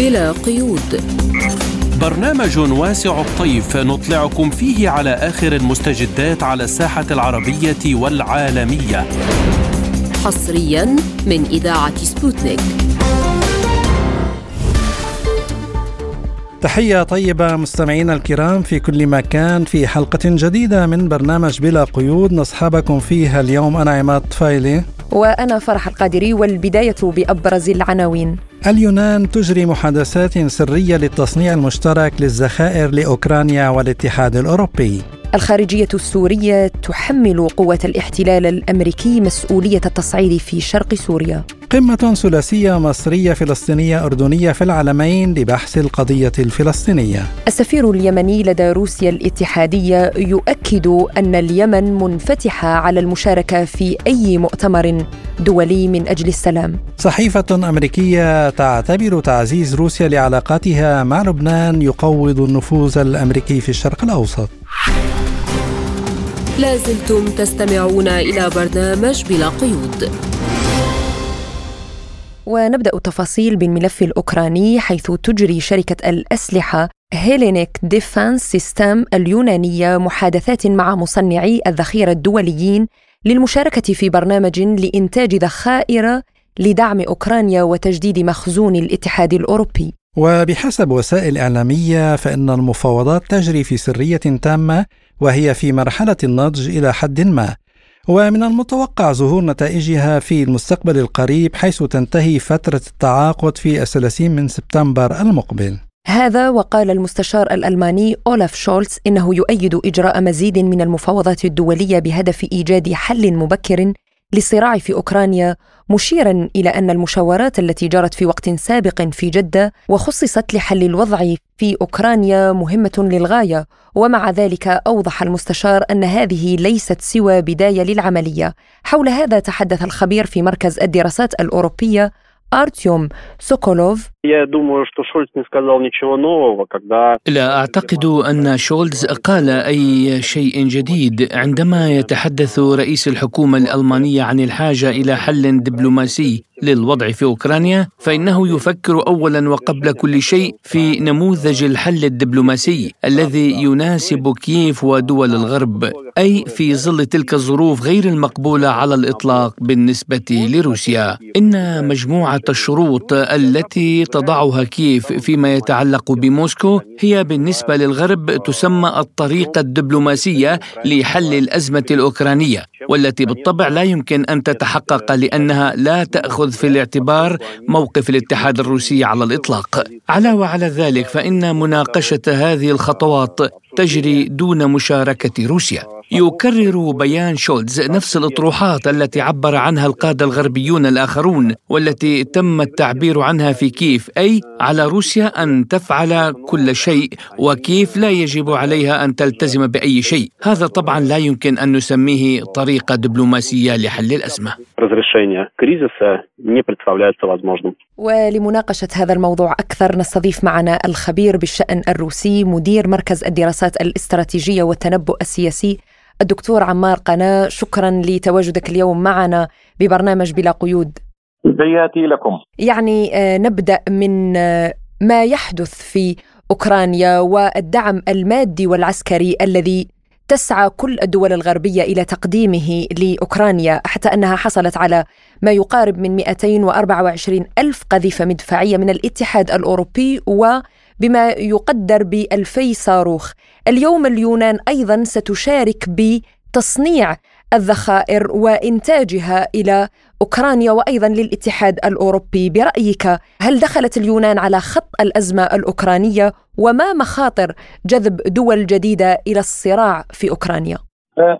بلا قيود. برنامج واسع الطيف نطلعكم فيه على آخر المستجدات على الساحة العربية والعالمية. حصريا من إذاعة سبوتنيك. تحية طيبة مستمعينا الكرام في كل مكان في حلقة جديدة من برنامج بلا قيود. نصحبكم فيها اليوم أنا عماد طفيلي. وأنا فرح القادري والبداية بأبرز العناوين. اليونان تجري محادثات سرية للتصنيع المشترك للذخائر لأوكرانيا والاتحاد الأوروبي. الخارجية السورية تحمل قوة الاحتلال الأمريكي مسؤولية التصعيد في شرق سوريا. قمة ثلاثية مصرية فلسطينية أردنية في العالمين لبحث القضية الفلسطينية. السفير اليمني لدى روسيا الاتحادية يؤكد أن اليمن منفتحة على المشاركة في أي مؤتمر دولي من أجل السلام. صحيفة أمريكية تعتبر تعزيز روسيا لعلاقاتها مع لبنان يقوض النفوذ الأمريكي في الشرق الأوسط. لازلتم تستمعون إلى برنامج بلا قيود. ونبدأ التفاصيل بالملف الأوكراني حيث تجري شركة الأسلحة Hellenic Defence Systems اليونانية محادثات مع مصنعي الذخيرة الدوليين للمشاركة في برنامج لإنتاج ذخائر لدعم أوكرانيا وتجديد مخزون الاتحاد الأوروبي. وبحسب وسائل إعلامية فإن المفاوضات تجري في سرية تامة وهي في مرحلة النضج إلى حد ما. ومن المتوقع ظهور نتائجها في المستقبل القريب حيث تنتهي فترة التعاقد في الثلاثين من سبتمبر المقبل. هذا وقال المستشار الألماني أولاف شولتز إنه يؤيد إجراء مزيد من المفاوضات الدولية بهدف إيجاد حل مبكر للصراع في أوكرانيا مشيرا إلى أن المشاورات التي جرت في وقت سابق في جدة وخصصت لحل الوضع في أوكرانيا مهمة للغاية ومع ذلك أوضح المستشار أن هذه ليست سوى بداية للعملية. حول هذا تحدث الخبير في مركز الدراسات الأوروبية أرتيوم سوكولوف لا أعتقد أن شولز قال أي شيء جديد عندما يتحدث رئيس الحكومة الألمانية عن الحاجة إلى حل دبلوماسي. للوضع في أوكرانيا فإنه يفكر اولا وقبل كل شيء في نموذج الحل الدبلوماسي الذي يناسب كييف ودول الغرب أي في ظل تلك الظروف غير المقبولة على الإطلاق بالنسبة لروسيا. إن مجموعة الشروط التي تضعها كييف فيما يتعلق بموسكو هي بالنسبة للغرب تسمى الطريقة الدبلوماسية لحل الأزمة الأوكرانية والتي بالطبع لا يمكن أن تتحقق لأنها لا تأخذ في الاعتبار موقف الاتحاد الروسي على الإطلاق. علاوه على ذلك فإن مناقشة هذه الخطوات تجري دون مشاركة روسيا. يكرر بيان شولز نفس الأطروحات التي عبر عنها القادة الغربيون الآخرون والتي تم التعبير عنها في كيف أي على روسيا أن تفعل كل شيء وكيف لا يجب عليها أن تلتزم بأي شيء. هذا طبعا لا يمكن أن نسميه طريقة دبلوماسية لحل الازمه ولمناقشة هذا الموضوع أكثر نستضيف معنا الخبير بالشأن الروسي مدير مركز الدراسات الاستراتيجية والتنبؤ السياسي الدكتور عمار قناة. شكرا لتواجدك اليوم معنا ببرنامج بلا قيود. تحياتي لكم. يعني آه، نبدأ من آه، ما يحدث في أوكرانيا والدعم المادي والعسكري الذي تسعى كل الدول الغربية إلى تقديمه لأوكرانيا حتى أنها حصلت على ما يقارب من 224 ألف قذيفة مدفعية من الاتحاد الأوروبي و بما يقدر بألفي صاروخ اليوم اليونان أيضا ستشارك بتصنيع الذخائر وإنتاجها إلى أوكرانيا وأيضا للاتحاد الأوروبي برأيك هل دخلت اليونان على خط الأزمة الأوكرانية وما مخاطر جذب دول جديدة إلى الصراع في أوكرانيا؟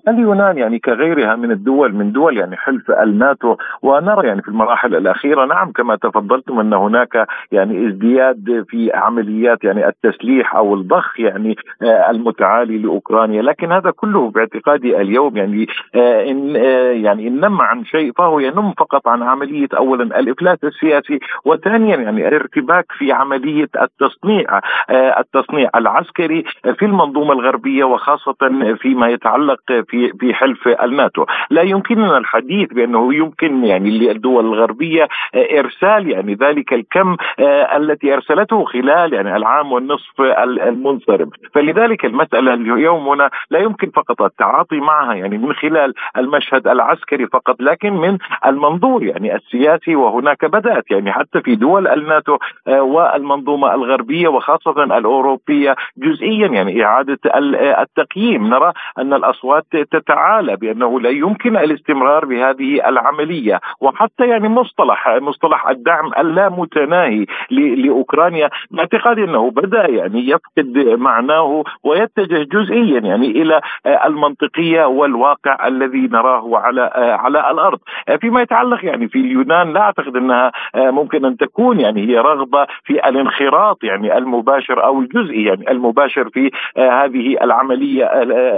اليونان يعني كغيرها من الدول من دول يعني حلف الناتو. ونرى يعني في المراحل الأخيرة نعم كما تفضلتم أن هناك يعني ازدياد في عمليات يعني التسليح أو الضخ يعني آه، المتعالي لأوكرانيا. لكن هذا كله باعتقادي اليوم يعني آه، إن آه، يعني إن نم عن شيء فهو ينم فقط عن عملية اولا الإفلاس السياسي وثانيا يعني الارتباك في عملية التصنيع التصنيع العسكري في المنظومة الغربية وخاصة فيما يتعلق في في حلف الناتو، لا يمكننا الحديث بأنه يمكن يعني للدول الغربية إرسال يعني ذلك الكم التي أرسلته خلال يعني العام والنصف المنصرم، فلذلك المسألة اليوم هنا لا يمكن فقط التعاطي معها يعني من خلال المشهد العسكري فقط لكن من المنظور يعني السياسي وهناك بدأت يعني حتى في دول الناتو والمنظومة الغربية وخاصة الأوروبية جزئيا يعني إعادة التقييم. نرى أن الأصوات تتعالى بأنه لا يمكن الاستمرار بهذه العملية. وحتى يعني مصطلح مصطلح الدعم اللامتناهي لأوكرانيا باعتقادي أنه بدأ يعني يفقد معناه ويتجه جزئيا يعني إلى المنطقية والواقع الذي نراه على على الأرض. فيما يتعلق يعني في اليونان لا أعتقد أنها ممكن أن تكون يعني هي رغبة في الانخراط يعني المباشر أو الجزئي يعني المباشر في هذه العملية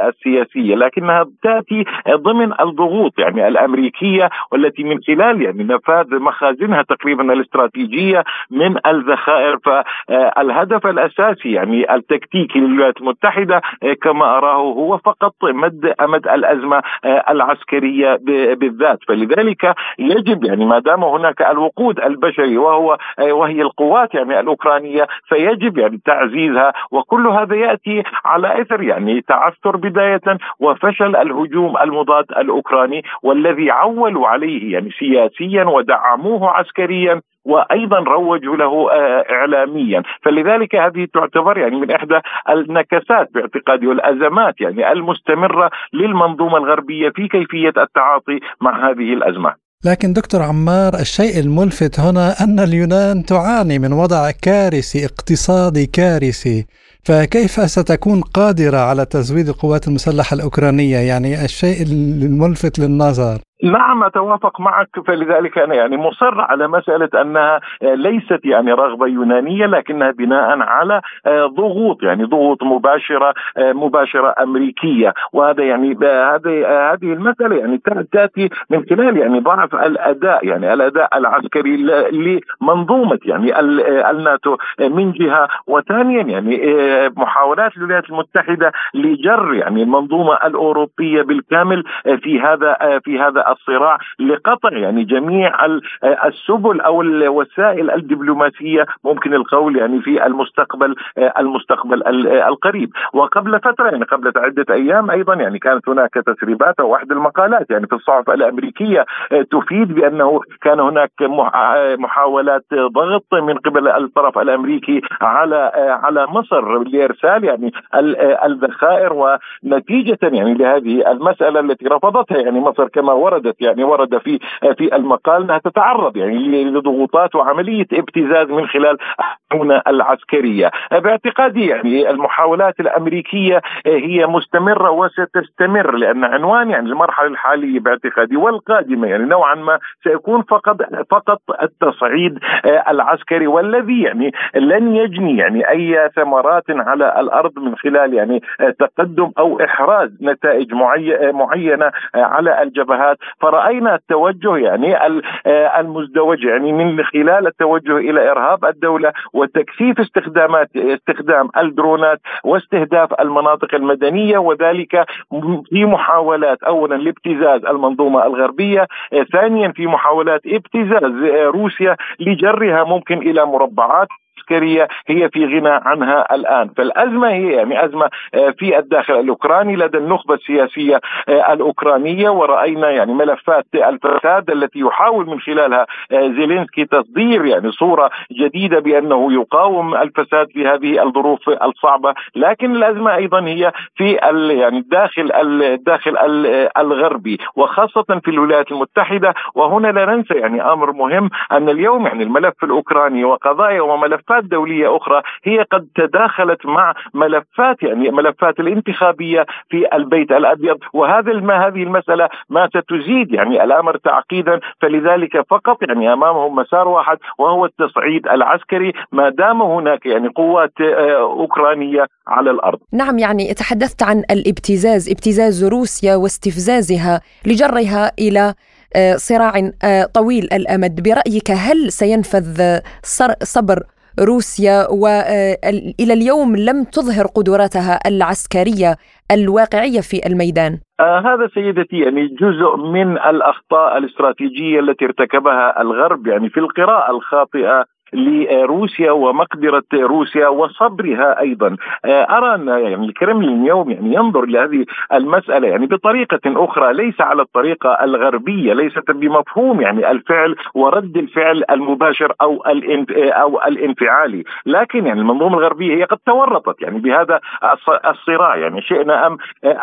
السياسية. لكنها تأتي ضمن الضغوط يعني الأمريكية والتي من خلال يعني نفاذ مخازنها تقريبا الاستراتيجية من الذخائر. فالهدف الأساسي يعني التكتيكي للولايات المتحدة كما أراه هو فقط مد امد الأزمة العسكرية بالذات. فلذلك يجب يعني ما دام هناك الوقود البشري وهو وهي القوات يعني الأوكرانية فيجب يعني تعزيزها. وكل هذا يأتي على إثر يعني تعثر بداية وفشل الهجوم المضاد الأوكراني والذي عولوا عليه يعني سياسيا ودعموه عسكريا وأيضا روجوا له اعلاميا. فلذلك هذه تعتبر يعني من إحدى النكسات باعتقادي والأزمات يعني المستمرة للمنظومة الغربية في كيفية التعاطي مع هذه الأزمة. لكن دكتور عمار الشيء الملفت هنا أن اليونان تعاني من وضع كارثي اقتصادي كارثي. فكيف ستكون قادرة على تزويد القوات المسلحة الأوكرانية؟ يعني الشيء الملفت للنظر. نعم أتوافق معك. فلذلك أنا يعني مصر على مسألة أنها ليست يعني رغبة يونانية لكنها بناء على ضغوط يعني ضغوط مباشرة مباشرة أمريكية. وهذا يعني هذه هذه المسألة يعني تأتي من خلال يعني ضعف الأداء يعني الأداء العسكري لمنظومة يعني الناتو من جهة. وثانيا يعني محاولات الولايات المتحدة لجر يعني المنظومة الأوروبية بالكامل في هذا في هذا الصراع لقطع يعني جميع السبل أو الوسائل الدبلوماسية ممكن القول يعني في المستقبل المستقبل القريب. وقبل فترة يعني قبل عدة أيام أيضا يعني كانت هناك تسريبات أو أحد المقالات يعني في الصحف الأمريكية تفيد بأنه كان هناك محاولات ضغط من قبل الطرف الأمريكي على على مصر لإرسال يعني الذخائر. ونتيجة يعني لهذه المسألة التي رفضتها يعني مصر كما ورد وردت يعني ورد في في المقال إنها تتعرض يعني لضغوطات وعملية ابتزاز من خلال الحونه العسكرية. باعتقادي يعني المحاولات الأمريكية هي مستمرة وستستمر لأن عنوان يعني المرحلة الحالية باعتقادي والقادمة يعني نوعا ما سيكون فقط فقط التصعيد العسكري والذي يعني لن يجني يعني أي ثمرات على الأرض من خلال يعني تقدم أو إحراز نتائج معينة على الجبهات فرأينا التوجه يعني المزدوج يعني من خلال التوجه إلى إرهاب الدولة وتكثيف استخدامات استخدام الدرونات واستهداف المناطق المدنية وذلك في محاولات أولا لابتزاز المنظومة الغربية ثانيا في محاولات ابتزاز روسيا لجرها ممكن إلى مربعات. العسكريه هي في غنى عنها الآن، فالأزمة هي يعني أزمة آه، في الداخل الأوكراني لدى النخبة السياسية آه، الأوكرانية ورأينا يعني ملفات الفساد التي يحاول من خلالها آه، زيلينسكي تصدير يعني صورة جديدة بأنه يقاوم الفساد في هذه الظروف الصعبة، لكن الأزمة أيضا هي في يعني الداخل الداخل الغربي وخاصة في الولايات المتحدة. وهنا لا ننسى يعني أمر مهم أن اليوم يعني الملف الأوكراني وقضايا وملفات ملفات دولية أخرى هي قد تداخلت مع ملفات يعني ملفات الانتخابية في البيت الأبيض. وهذا ما هذه المسألة ما ستزيد يعني الأمر تعقيدا. فلذلك فقط يعني أمامهم مسار واحد وهو التصعيد العسكري. ما دام هناك يعني قوات آه، أوكرانية على الأرض. نعم يعني تحدثت عن الابتزاز، ابتزاز روسيا واستفزازها لجرها إلى آه، صراع آه، طويل الأمد. برأيك هل سينفذ صبر روسيا والى اليوم لم تظهر قدراتها العسكرية الواقعية في الميدان. آه هذا سيدتي يعني جزء من الأخطاء الاستراتيجية التي ارتكبها الغرب يعني في القراءة الخاطئة لروسيا ومقدرة روسيا وصبرها أيضا. آه، أرى أن يعني الكرملين اليوم يعني ينظر لهذه المسألة يعني بطريقة أخرى ليس على الطريقة الغربية ليست بمفهوم يعني الفعل ورد الفعل المباشر أو أو الانفعالي. لكن يعني المنظومة الغربية هي قد تورطت يعني بهذا الصراع يعني شئنا أم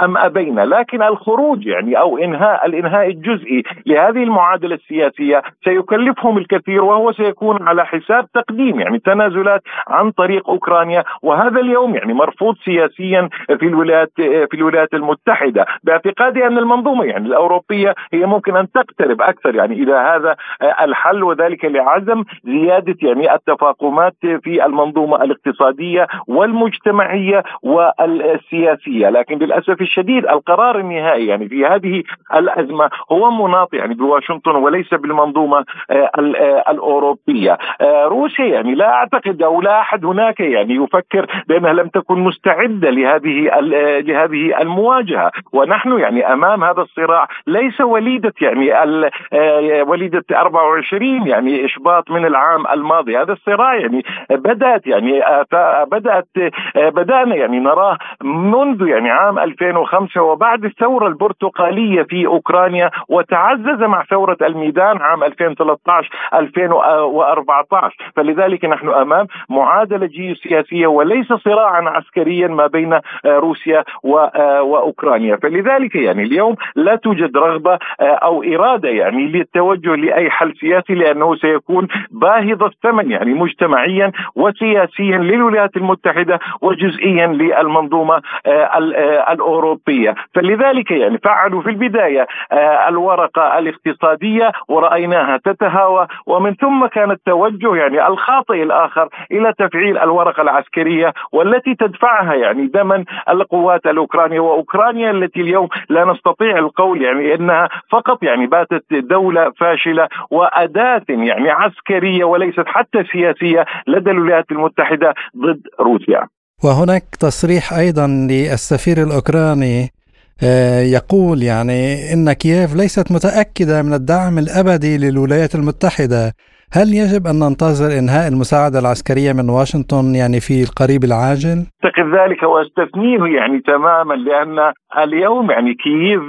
أم أبينا. لكن الخروج يعني أو إنهاء الإنهاء الجزئي لهذه المعادلة السياسية سيكلفهم الكثير وهو سيكون على حساب اسباب تقديم يعني تنازلات عن طريق أوكرانيا وهذا اليوم يعني مرفوض سياسيا في الولايات في الولايات المتحدة باعتقادي أن المنظومة يعني الأوروبية هي ممكن أن تقترب أكثر يعني إلى هذا الحل وذلك لعزم زيادة يعني التفاقمات في المنظومة الاقتصادية والمجتمعية والسياسية. لكن للأسف الشديد القرار النهائي يعني في هذه الأزمة هو مناط يعني بواشنطن وليس بالمنظومة الأوروبية. روسيا يعني لا أعتقد أو لا أحد هناك يعني يفكر بأنها لم تكن مستعدة لهذه لهذه المواجهة. ونحن يعني أمام هذا الصراع ليس وليدة يعني آه، وليدة 24 يعني إشباط من العام الماضي. هذا الصراع يعني بدأت يعني آه، بدأت آه، بدأنا يعني نراه منذ يعني عام 2005 وبعد الثورة البرتقالية في أوكرانيا وتعزز مع ثورة الميدان عام 2013 2014 فلذلك نحن أمام معادلة جيوسياسية وليس صراعا عسكريا ما بين آه، روسيا آه، وأوكرانيا. فلذلك يعني اليوم لا توجد رغبة آه، أو إرادة يعني للتوجه لأي حل سياسي لأنه سيكون باهظ الثمن يعني مجتمعيا وسياسيا للولايات المتحدة وجزئيا للمنظومة الأوروبية. فلذلك يعني فعلوا في البداية الورقة الاقتصادية ورأيناها تتهاوى ومن ثم كان التوجه يعني الخاطئ الآخر إلى تفعيل الورقة العسكرية والتي تدفعها يعني دما القوات الأوكرانية وأوكرانيا التي اليوم لا نستطيع القول يعني إنها فقط يعني باتت دولة فاشلة وأداة يعني عسكرية وليست حتى سياسية لدى الولايات المتحدة ضد روسيا. وهناك تصريح أيضا للسفير الأوكراني آه، يقول يعني إن كييف ليست متأكدة من الدعم الأبدي للولايات المتحدة هل يجب أن ننتظر إنهاء المساعدة العسكرية من واشنطن يعني في القريب العاجل؟ أعتقد ذلك وأستثنيه يعني تماما لأن اليوم يعني كييف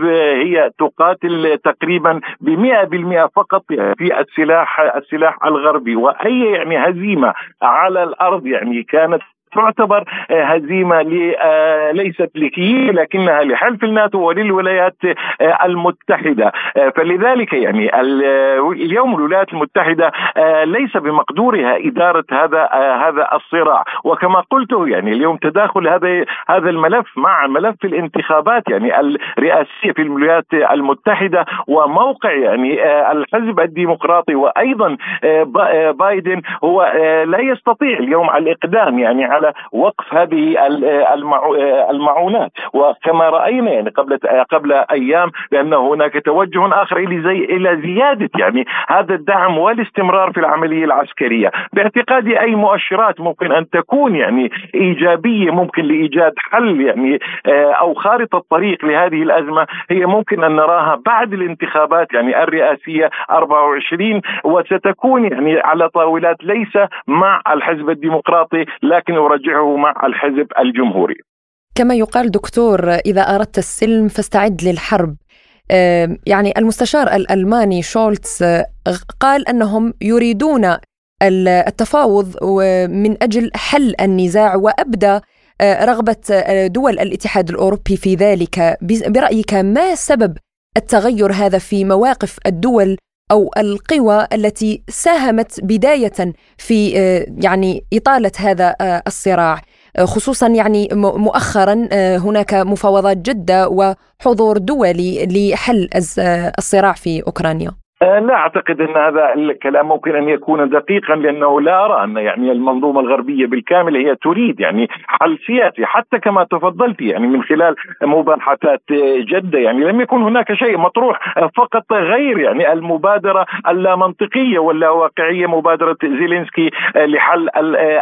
هي تقاتل تقريبا ب 100% فقط في السلاح السلاح الغربي وأي يعني هزيمة على الأرض يعني كانت تعتبر آه، هزيمة آه، ليست لكييف لكنها لحلف الناتو وللولايات آه، المتحدة. فلذلك يعني اليوم الولايات المتحدة ليس بمقدورها إدارة هذا هذا الصراع. وكما قلت يعني اليوم تداخل هذا هذا الملف مع ملف الانتخابات يعني الرئاسية في الولايات المتحدة وموقع يعني الحزب الديمقراطي وأيضا بايدن هو لا يستطيع اليوم الإقدام يعني على وقف هذه المعونات. وكما رأينا يعني قبل قبل أيام بأن هناك توجه آخر إلى زي إلى زيادة يعني هذا الدعم والاستمرار في العملية العسكرية. باعتقادي أي مؤشرات ممكن أن تكون يعني إيجابية ممكن لإيجاد حل يعني آه، أو خارطة طريق لهذه الأزمة هي ممكن أن نراها بعد الانتخابات يعني الرئاسية 24 وستكون يعني على طاولات ليس مع الحزب الديمقراطي لكن يرجعه مع الحزب الجمهوري. كما يقال دكتور إذا أردت السلم فاستعد للحرب. يعني المستشار الألماني شولتز قال أنهم يريدون التفاوض من أجل حل النزاع وأبدى رغبة دول الاتحاد الأوروبي في ذلك. برأيك ما سبب التغير هذا في مواقف الدول أو القوى التي ساهمت بداية في آه، يعني إطالة هذا آه، الصراع. آه، خصوصا يعني مؤخرا هناك مفاوضات جدة وحضور دولي لحل الصراع في أوكرانيا. لا أعتقد أن هذا الكلام ممكن أن يكون دقيقا لأنه لا أرى أن يعني المنظومة الغربية بالكامل هي تريد يعني حل سياسي حتى كما تفضلت يعني من خلال مباحثات جدة. يعني لم يكن هناك شيء مطروح فقط غير يعني المبادرة اللامنطقية ولا واقعية مبادرة زيلينسكي لحل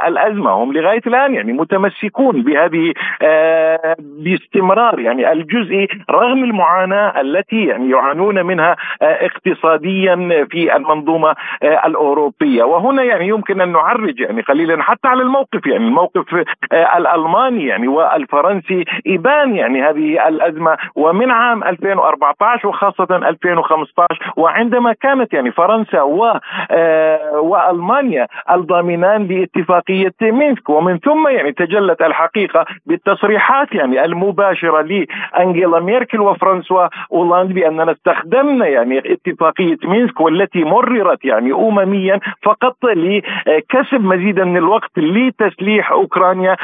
الأزمة. هم لغاية الآن يعني متمسكون بهذه آه، باستمرار يعني الجزء رغم المعاناة التي يعني يعانون منها آه، اقتصاديا. اقتصاديا في المنظومة آه، الأوروبية. وهنا يعني يمكن أن نعرج يعني قليلا حتى على الموقف يعني الموقف آه، الألماني يعني والفرنسي إبان يعني هذه الأزمة. ومن عام 2014 وخاصة 2015 وعندما كانت يعني فرنسا و آه، وألمانيا الضامنان لاتفاقية مينسك. ومن ثم يعني تجلت الحقيقة بالتصريحات يعني المباشرة لأنجيلا ميركل وفرانسوا اولاند بأننا استخدمنا يعني اتفاقية مينسك والتي مررت يعني امميا فقط لكسب مزيدا من الوقت لتسليح أوكرانيا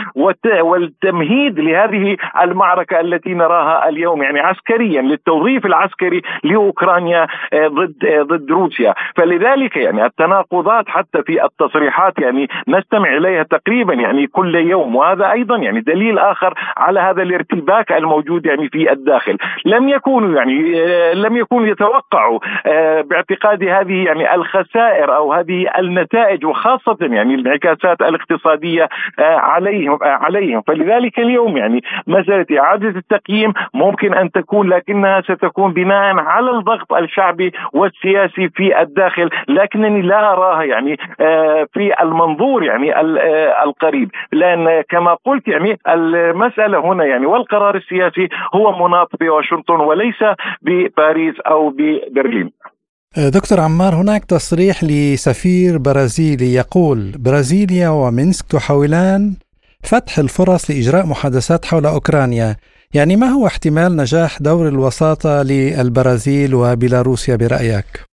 والتمهيد لهذه المعركة التي نراها اليوم يعني عسكريا للتوظيف العسكري لأوكرانيا آه، ضد آه، ضد روسيا. فلذلك يعني التناقضات حتى في التصريحات يعني نستمع إليها تقريبا يعني كل يوم. وهذا أيضا يعني دليل آخر على هذا الارتباك الموجود يعني في الداخل. لم يكونوا يعني آه، لم يكونوا يتوقعوا باعتقادي هذه يعني الخسائر أو هذه النتائج وخاصة يعني الانعكاسات الاقتصادية آه، عليهم آه، عليهم. فلذلك اليوم يعني مسألة إعادة التقييم ممكن أن تكون لكنها ستكون بناء على الضغط الشعبي والسياسي في الداخل لكنني لا أراها يعني آه، في المنظور يعني القريب. لأن كما قلت يعني المسألة هنا يعني والقرار السياسي هو مناط بواشنطن وليس بباريس أو ببرلين. دكتور عمار هناك تصريح لسفير برازيلي يقول برازيليا ومنسك تحاولان فتح الفرص لإجراء محادثات حول أوكرانيا. يعني ما هو احتمال نجاح دور الوساطة للبرازيل وبيلاروسيا برأيك؟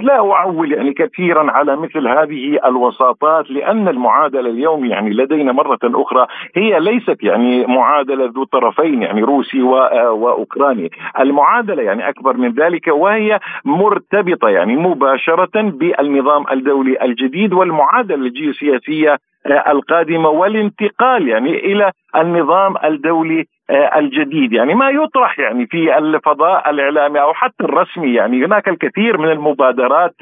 لا أعول يعني كثيرا على مثل هذه الوساطات لأن المعادلة اليوم يعني لدينا مرة أخرى هي ليست يعني معادلة ذو طرفين يعني روسي وأوكراني، المعادلة يعني أكبر من ذلك وهي مرتبطة يعني مباشرة بالنظام الدولي الجديد والمعادلة الجيوسياسية القادمة والانتقال يعني إلى النظام الدولي آه، الجديد. يعني ما يطرح يعني في الفضاء الإعلامي أو حتى الرسمي. يعني هناك الكثير من المبادرات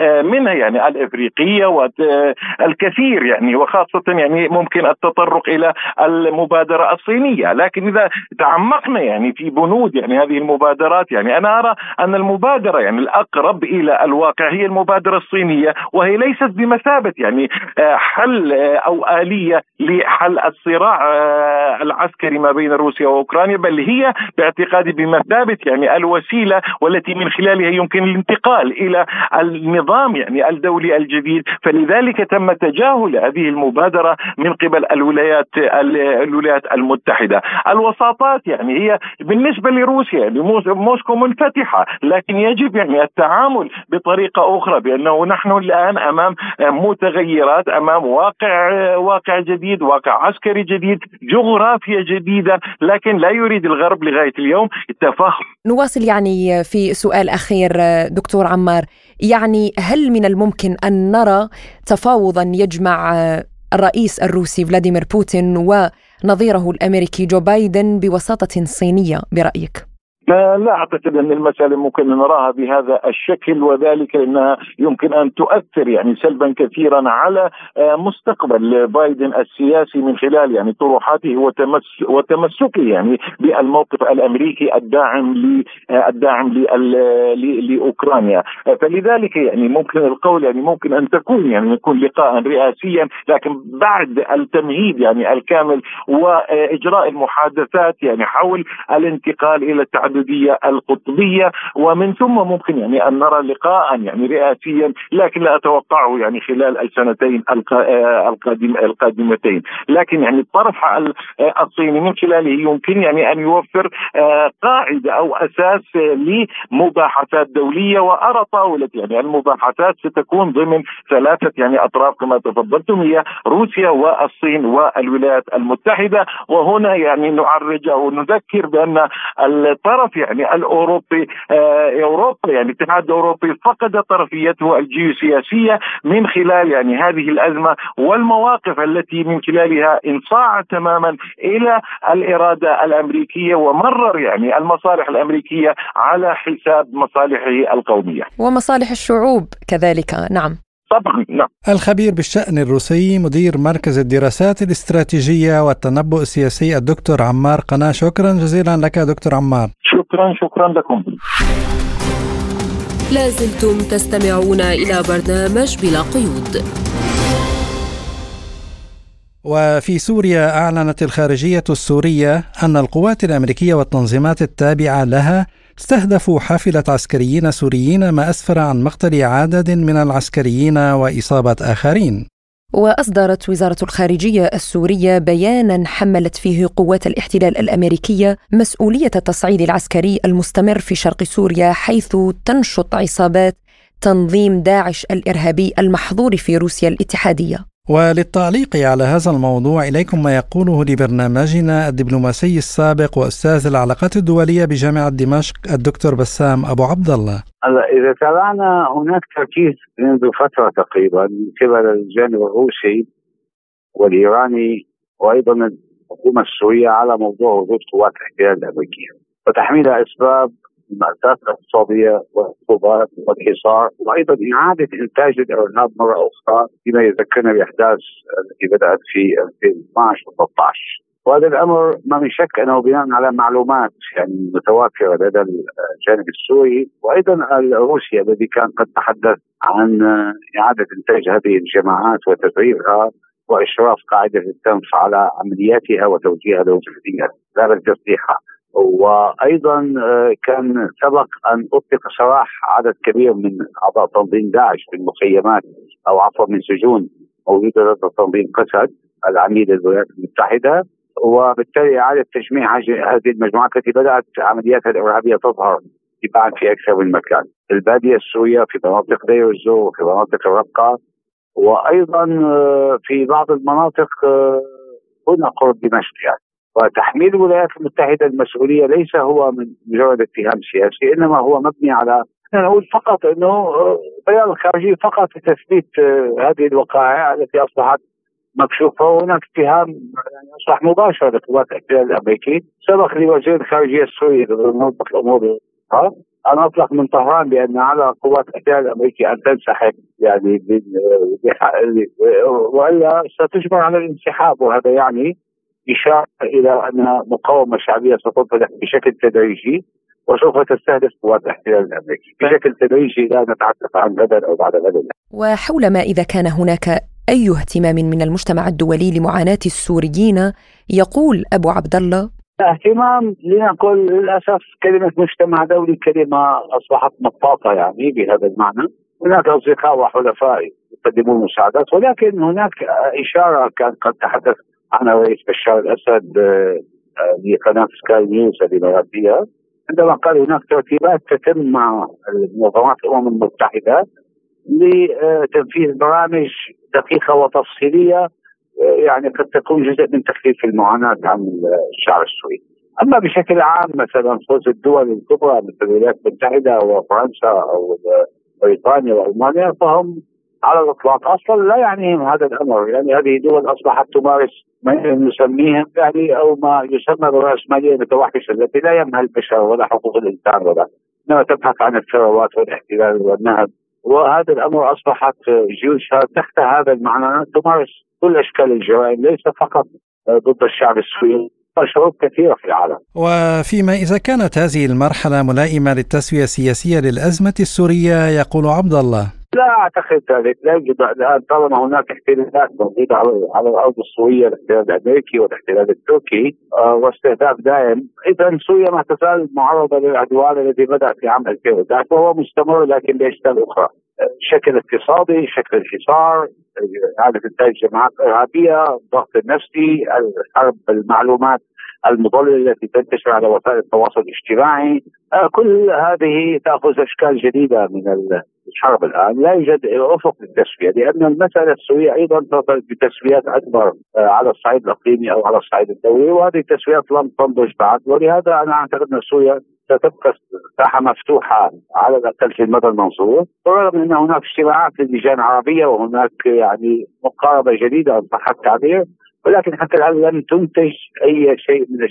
آه، منها يعني الإفريقية والكثير يعني. وخاصة يعني ممكن التطرق إلى المبادرة الصينية. لكن إذا تعمقنا يعني في بنود يعني هذه المبادرات يعني أنا أرى أن المبادرة يعني الأقرب إلى الواقع هي المبادرة الصينية. وهي ليست بمثابة يعني آه، حل أو آلية لحل الصراع العسكري ما بين روسيا وأوكرانيا بل هي باعتقادي بمثابه يعني الوسيلة والتي من خلالها يمكن الانتقال إلى النظام يعني الدولي الجديد. فلذلك تم تجاهل هذه المبادرة من قبل الولايات الولايات المتحدة. الوساطات يعني هي بالنسبة لروسيا يعني موسكو منفتحة لكن يجب يعني التعامل بطريقة أخرى بأنه نحن الآن أمام متغيرات أمام واقع واقع جديد واقع عسكري جديد جغرافيا جديدة. لكن لا يريد الغرب لغاية اليوم التفاهم نواصل يعني في سؤال أخير دكتور عمار يعني هل من الممكن أن نرى تفاوضا يجمع الرئيس الروسي فلاديمير بوتين ونظيره الأمريكي جو بايدن بوساطة صينية برأيك؟ لا أعتقد أن المسألة ممكن نراها بهذا الشكل وذلك لأنها يمكن أن تؤثر يعني سلبا كثيرا على آه، مستقبل بايدن السياسي من خلال يعني طروحاته وتمسكه يعني بالموقف الأمريكي الداعم آه، الداعم لأوكرانيا. فلذلك يعني ممكن القول يعني ممكن أن تكون يعني يكون لقاء رئاسيا لكن بعد التمهيد يعني الكامل وإجراء المحادثات يعني حول الانتقال إلى التعدد الحدودية القطبية. ومن ثم ممكن يعني أن نرى لقاء يعني رئاسيا لكن لا أتوقعه يعني خلال السنتين القادم القادمتين. لكن يعني الطرف الصيني من خلاله يمكن يعني أن يوفر آه، قاعدة أو أساس لمباحثات دولية وأرى طاولة يعني المباحثات ستكون ضمن ثلاثة يعني أطراف كما تفضلتم هي روسيا والصين والولايات المتحدة. وهنا يعني نعرج أو نذكر بأن الطرف الطرف يعني الأوروبي آه، أوروبا يعني الاتحاد الأوروبي فقد طرفيته الجيوسياسية من خلال يعني هذه الأزمة والمواقف التي من خلالها انصاع تماما إلى الإرادة الأمريكية ومرر يعني المصالح الأمريكية على حساب مصالحه القومية. ومصالح الشعوب كذلك نعم. طبعا نعم الخبير بالشأن الروسي مدير مركز الدراسات الاستراتيجية والتنبؤ السياسي الدكتور عمار قناة شكرا جزيلا لك دكتور عمار شكرا شكرا لكم. لازلتم تستمعون إلى برنامج بلا قيود. وفي سوريا أعلنت الخارجية السورية أن القوات الأمريكية والتنظيمات التابعة لها استهدفوا حافلة عسكريين سوريين ما أسفر عن مقتل عدد من العسكريين وإصابة آخرين. وأصدرت وزارة الخارجية السورية بيانا حملت فيه قوات الاحتلال الأمريكية مسؤولية التصعيد العسكري المستمر في شرق سوريا حيث تنشط عصابات تنظيم داعش الإرهابي المحظور في روسيا الاتحادية. وللتعليق على هذا الموضوع إليكم ما يقوله لبرنامجنا الدبلوماسي السابق وأستاذ العلاقات الدولية بجامعة دمشق الدكتور بسام أبو عبد الله. إذا تابعنا هناك تركيز منذ فترة تقريبا من قبل الجانب الروسي والإيراني وأيضا الحكومة السورية على موضوع وجود قوات الاحتلال الأمريكية وتحميل أسباب المأساة الاقتصادية والعقوبات والحصار وأيضا إعادة إنتاج الإرهاب مرة أخرى فيما يذكرنا بأحداث التي بدأت في 2012 و13 وهذا الأمر ما من شك أنه بناء على معلومات يعني متوافره لدى الجانب السوري وأيضا الروسي الذي كان قد تحدث عن إعادة إنتاج هذه الجماعات وتدريبها وإشراف قاعدة التنف على عملياتها وتوجيهها لوجهتها لا تسليحها وأيضا آه، كان سبق أن أطلق سراح عدد كبير من أعضاء تنظيم داعش في المخيمات أو عفوا من سجون موجودة لدى تنظيم قسد العميد الولايات المتحدة. وبالتالي إعادة تجميع هذه المجموعات التي بدأت عملياتها الإرهابية تظهر تباعا في أكثر من مكان، البادية السورية في مناطق دير الزور وفي مناطق الرقه وأيضا آه، في بعض المناطق آه، هنا قرب دمشق يعني. وتحميل الولايات المتحدة المسؤولية ليس هو من مجرد اتهام سياسي إنما هو مبني على أنا أقول فقط أنه آه، بيان الخارجية فقط لتثبيت آه، هذه الوقائع التي أصبحت مكشوفة وهناك اتهام يعني أصبح مباشر لقوات الاحتلال الأمريكي سبق لوزير الخارجية السوري نوضح الأمور أن أطلق من طهران بأن على قوات الاحتلال الأمريكي أن تنسحب يعني آه، وإلا ستجبر على الانسحاب وهذا يعني إشارة إلى أن مقاومة شعبية ستنطلق بشكل تدريجي وسوف تستهدف قوات الاحتلال الأمريكي. بشكل تدريجي لا نتحدث عن غدا أو بعد غد. وحول ما إذا كان هناك أي اهتمام من المجتمع الدولي لمعاناة السوريين يقول أبو عبد الله. اهتمام لنقل للأسف كلمة مجتمع دولي كلمة أصبحت مطاطه يعني بهذا المعنى. هناك أصدقاء وحلفاء يقدمون مساعدات ولكن هناك إشارة كان قد تحدث عنها رئيس بشار الأسد آه، آه، لقناه سكاي نيوز الاماراتيه عندما قال هناك ترتيبات تتم مع منظمات الأمم المتحدة لتنفيذ برامج دقيقة وتفصيلية آه، يعني قد تكون جزء من تخفيف المعاناة عن الشعب السوري. أما بشكل عام مثلا فوز الدول الكبرى مثل الولايات المتحدة وفرنسا أو بريطانيا وألمانيا فهم على الإطلاق. أصلا لا يعنيهم هذا الأمر. يعني هذه دول أصبحت تمارس ما نسميه يعني أو ما يسمى بالراسماليه المتوحشه التي لا يمها البشر ولا حقوق الإنسان ولا إنما تبحث عن الثروات والاحتلال والنهب. وهذا الأمر أصبحت جيوشها تحت هذا المعنى تمارس كل أشكال الجرائم ليس فقط ضد الشعب السوري شعوب كثيرة في العالم. وفيما إذا كانت هذه المرحلة ملائمة للتسوية السياسية للأزمة السورية يقول عبد الله. لا أعتقد ذلك. لا يوجد الان طالما هناك احتلالات موجودة على الأرض السورية الاحتلال الأمريكي والاحتلال التركي آه واستهداف دائم. اذا سوريا ما تزال معرضة للعدوان الذي بدأ في عام 2011 وهو مستمر لكن باشكال أخرى. شكل اقتصادي شكل الحصار إعادة إنتاج جماعات إرهابية الضغط النفسي الحرب المعلومات المضللة التي تنتشر على وسائل التواصل الاجتماعي. آه كل هذه تأخذ أشكال جديدة من الحرب الآن لا يوجد أفق للتسوية لأن المسألة السورية أيضا ترتبط بتسويات أكبر آه، على الصعيد الأقليمي أو على الصعيد الدولي وهذه التسويات لم تنضج بعد ولهذا أنا أعتقد أن سوريا ستبقى ساحة مفتوحة على الأقل في المدى المنصور بالرغم أن هناك اجتماعات للجان العربيه وهناك يعني مقاربة جديدة ان صح التعبير ولكن حتى الآن لم تنتج أي شيء من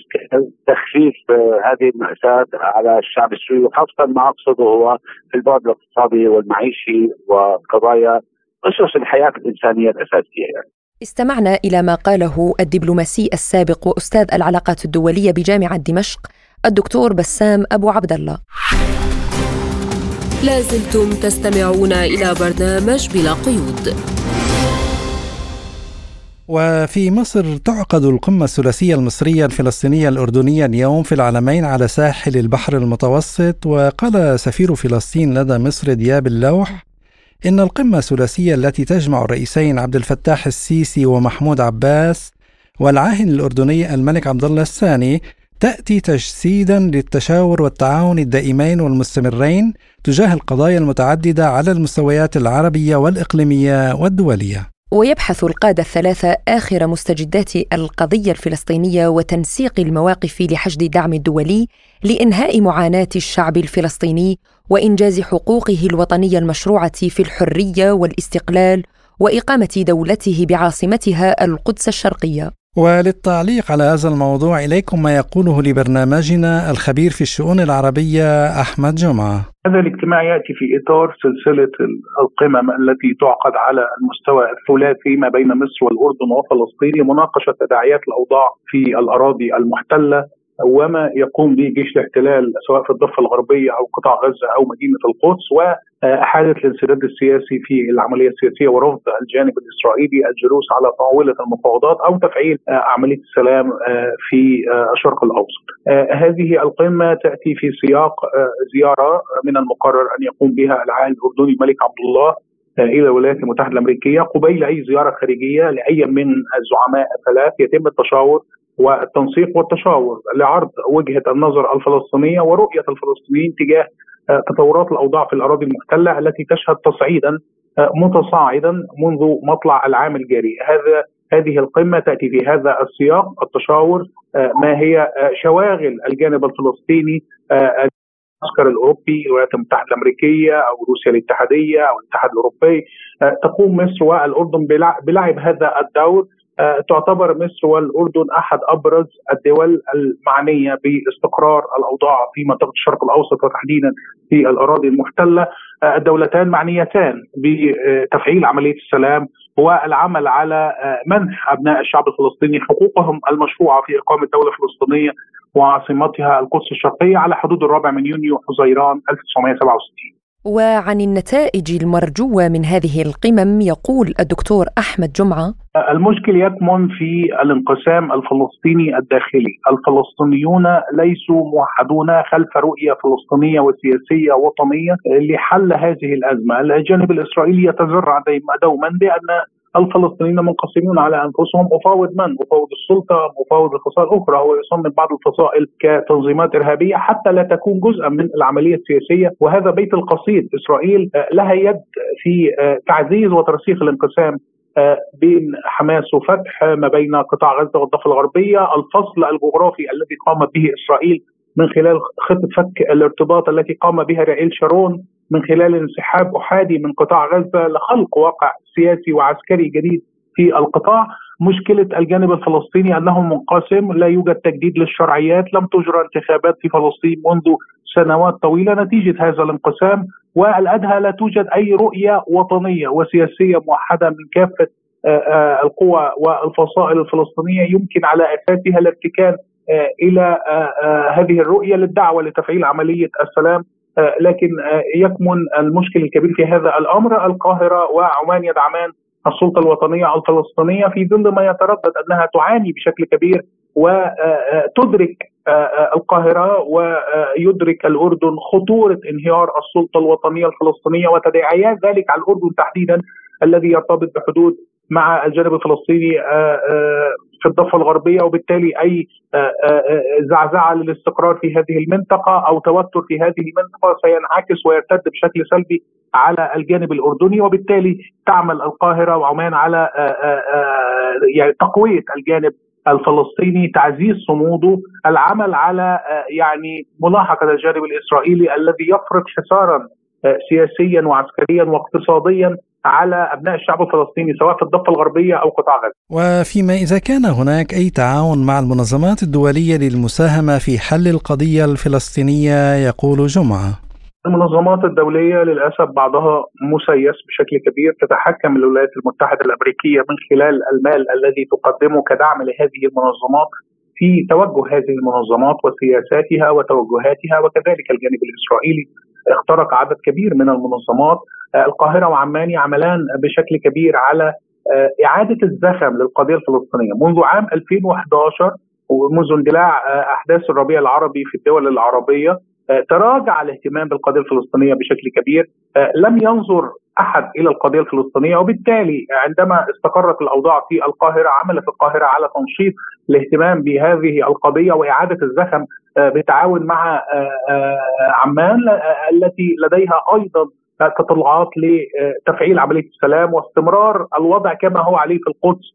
تخفيف آه، هذه المأساة على الشعب السوري وخاصة ما أقصده هو في البعد الاقتصادي والمعيشي وقضايا أسس الحياة الإنسانية الأساسية يعني. استمعنا إلى ما قاله الدبلوماسي السابق واستاذ العلاقات الدولية بجامعة دمشق الدكتور بسام أبو عبد الله. لازلتم تستمعون إلى برنامج بلا قيود. وفي مصر تعقد القمة الثلاثية المصرية الفلسطينية الأردنية اليوم في العلمين على ساحل البحر المتوسط وقال سفير فلسطين لدى مصر دياب اللوح إن القمة الثلاثية التي تجمع الرئيسين عبد الفتاح السيسي ومحمود عباس والعاهن الأردني الملك عبد الله الثاني تأتي تجسيدا للتشاور والتعاون الدائمين والمستمرين تجاه القضايا المتعددة على المستويات العربية والإقليمية والدولية. ويبحث القادة الثلاثة آخر مستجدات القضية الفلسطينية وتنسيق المواقف لحشد الدعم الدولي لإنهاء معاناة الشعب الفلسطيني وإنجاز حقوقه الوطنية المشروعة في الحرية والاستقلال وإقامة دولته بعاصمتها القدس الشرقية. وللتعليق على هذا الموضوع إليكم ما يقوله لبرنامجنا الخبير في الشؤون العربية أحمد جمعة. هذا الاجتماع يأتي في إطار سلسلة القمم التي تعقد على المستوى الثلاثي ما بين مصر والأردن وفلسطين لمناقشة تداعيات الأوضاع في الأراضي المحتلة وما يقوم به جيش الاحتلال سواء في الضفة الغربية أو قطاع غزة أو مدينة القدس واحاله الانسداد السياسي في العملية السياسية ورفض الجانب الإسرائيلي الجلوس على طاولة المفاوضات أو تفعيل عملية السلام في الشرق الأوسط. هذه القمة تأتي في سياق زيارة من المقرر أن يقوم بها العاهل الأردني الملك عبد الله إلى الولايات المتحدة الأمريكية قبيل أي زيارة خارجية لأي من الزعماء الثلاث يتم التشاور والتنسيق والتشاور لعرض وجهة النظر الفلسطينية ورؤية الفلسطينيين تجاه آه، تطورات الأوضاع في الأراضي المحتلة التي تشهد تصعيدا آه، متصاعدا منذ مطلع العام الجاري. هذا هذه القمة تأتي في هذا السياق التشاور آه، ما هي شواغل الجانب الفلسطيني المعسكر الأوروبي الولايات المتحدة الأمريكية أو روسيا الاتحادية أو الاتحاد الأوروبي. تقوم مصر والأردن بلعب هذا الدور. آه، تعتبر مصر والأردن أحد أبرز الدول المعنية باستقرار الأوضاع في منطقة الشرق الأوسط وتحديدا في الأراضي المحتلة. آه، الدولتان معنيتان بتفعيل عملية السلام والعمل على آه، منح أبناء الشعب الفلسطيني حقوقهم المشروعة في إقامة دوله فلسطينيه وعاصمتها القدس الشرقية على حدود الرابع من يونيو حزيران 1967 وعن النتائج المرجوة من هذه القمم يقول الدكتور أحمد جمعة. المشكل يكمن في الانقسام الفلسطيني الداخلي، الفلسطينيون ليسوا موحدون خلف رؤية فلسطينية وسياسية وطنية لحل هذه الأزمة، الجانب الاسرائيلي يتذرع دوما بأن الفلسطينيين منقسمون على أنفسهم أفاوض من؟ أفاوض السلطة، أفاوض الفصائل الاخرى، هو يصنف بعض الفصائل كتنظيمات إرهابية حتى لا تكون جزءا من العملية السياسية. وهذا بيت القصيد، إسرائيل لها يد في تعزيز وترسيخ الانقسام بين حماس وفتح ما بين قطاع غزة والضفة الغربية، الفصل الجغرافي الذي قامت به إسرائيل من خلال خطه فك الارتباط التي قام بها رائيل شارون من خلال انسحاب أحادي من قطاع غزة لخلق واقع سياسي وعسكري جديد في القطاع. مشكلة الجانب الفلسطيني أنه منقسم لا يوجد تجديد للشرعيات لم تجرى انتخابات في فلسطين منذ سنوات طويلة نتيجة هذا الانقسام. والأدهى لا توجد أي رؤية وطنية وسياسية موحدة من كافة آه، آه، القوى والفصائل الفلسطينية يمكن على أساسها الارتكان آه، إلى هذه الرؤية للدعوة لتفعيل عملية السلام لكن يكمن المشكل الكبير في هذا الأمر. القاهرة وعمان يدعمان السلطة الوطنية الفلسطينية في ظل ما يتردد أنها تعاني بشكل كبير وتدرك القاهرة ويدرك الأردن خطورة انهيار السلطة الوطنية الفلسطينية وتداعيات ذلك على الأردن تحديدا الذي يرتبط بحدود مع الجانب الفلسطيني في الضفة الغربية وبالتالي أي زعزعة للاستقرار في هذه المنطقة أو توتر في هذه المنطقة سينعكس ويرتد بشكل سلبي على الجانب الأردني وبالتالي تعمل القاهرة وعمان على يعني تقوية الجانب الفلسطيني تعزيز صموده العمل على يعني ملاحقة الجانب الإسرائيلي الذي يفرض حصارا سياسيا وعسكريا واقتصاديا على أبناء الشعب الفلسطيني سواء في الضفة الغربية أو قطاع غزة. وفيما إذا كان هناك أي تعاون مع المنظمات الدولية للمساهمة في حل القضية الفلسطينية يقول جمعة. المنظمات الدولية للأسف بعضها مسيس بشكل كبير تتحكم الولايات المتحدة الأمريكية من خلال المال الذي تقدمه كدعم لهذه المنظمات في توجه هذه المنظمات وسياساتها وتوجهاتها وكذلك الجانب الإسرائيلي اخترق عدد كبير من المنظمات القاهرة وعمان يعملان بشكل كبير على إعادة الزخم للقضية الفلسطينية. منذ عام 2011 ومنذ اندلاع أحداث الربيع العربي في الدول العربية تراجع الاهتمام بالقضية الفلسطينية بشكل كبير. لم ينظر أحد إلى القضية الفلسطينية وبالتالي عندما استقرت الأوضاع في القاهرة عملت القاهرة على تنشيط الاهتمام بهذه القضية وإعادة الزخم بالتعاون مع عمان التي لديها أيضا تطلعات لتفعيل عملية السلام واستمرار الوضع كما هو عليه في القدس.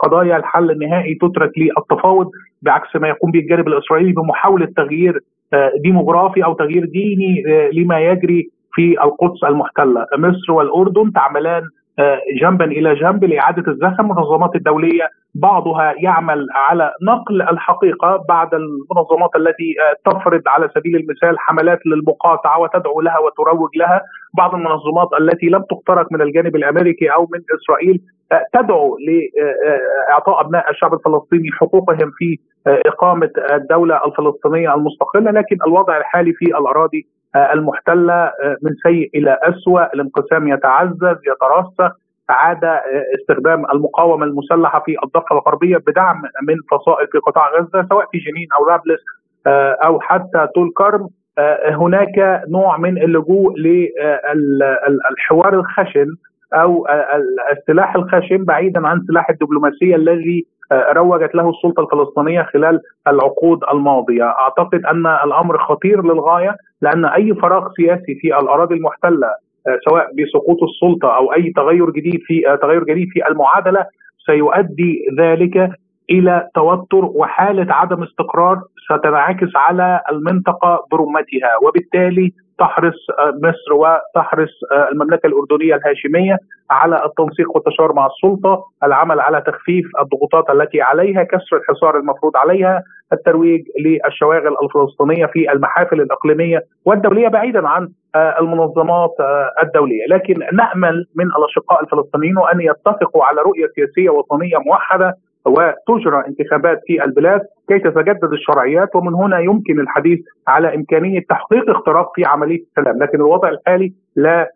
قضايا الحل النهائي تترك للتفاوض بعكس ما يقوم به الجانب الإسرائيلي بمحاولة تغيير ديموغرافي أو تغيير ديني لما يجري في القدس المحتلة، مصر والأردن تعملان جنبا إلى جنب لإعادة الزخم، المنظمات الدولية بعضها يعمل على نقل الحقيقة بعد المنظمات التي تفرض على سبيل المثال حملات للمقاطعة وتدعو لها وتروج لها، بعض المنظمات التي لم تخترق من الجانب الأمريكي أو من إسرائيل تدعو لاعطاء أبناء الشعب الفلسطيني حقوقهم في إقامة الدولة الفلسطينية المستقلة، لكن الوضع الحالي في الأراضي المحتلة من سيء إلى اسوء، الانقسام يتعزز يترسخ، عاد استخدام المقاومة المسلحة في الضفة الغربية بدعم من فصائل في قطاع غزة سواء في جنين أو رابلس أو حتى طول كرم. هناك نوع من اللجوء للحوار الخشن أو السلاح الخشن بعيدا عن سلاح الدبلوماسية الذي روجت له السلطة الفلسطينية خلال العقود الماضية، أعتقد أن الأمر خطير للغاية لأن أي فراغ سياسي في الأراضي المحتلة سواء بسقوط السلطة أو أي تغير جديد في تغير جديد في المعادلة سيؤدي ذلك إلى توتر وحالة عدم استقرار ستنعكس على المنطقة برمتها. وبالتالي تحرص مصر وتحرص المملكة الأردنية الهاشمية على التنسيق والتشاور مع السلطة، العمل على تخفيف الضغوطات التي عليها، كسر الحصار المفروض عليها، الترويج للشواغل الفلسطينية في المحافل الإقليمية والدولية بعيدا عن المنظمات الدولية، لكن نأمل من الأشقاء الفلسطينيين أن يتفقوا على رؤية سياسية وطنية موحدة وتجرى انتخابات في البلاد كي تتجدد الشرعيات ومن هنا يمكن الحديث على إمكانية تحقيق اختراق في عملية السلام، لكن الوضع الحالي لا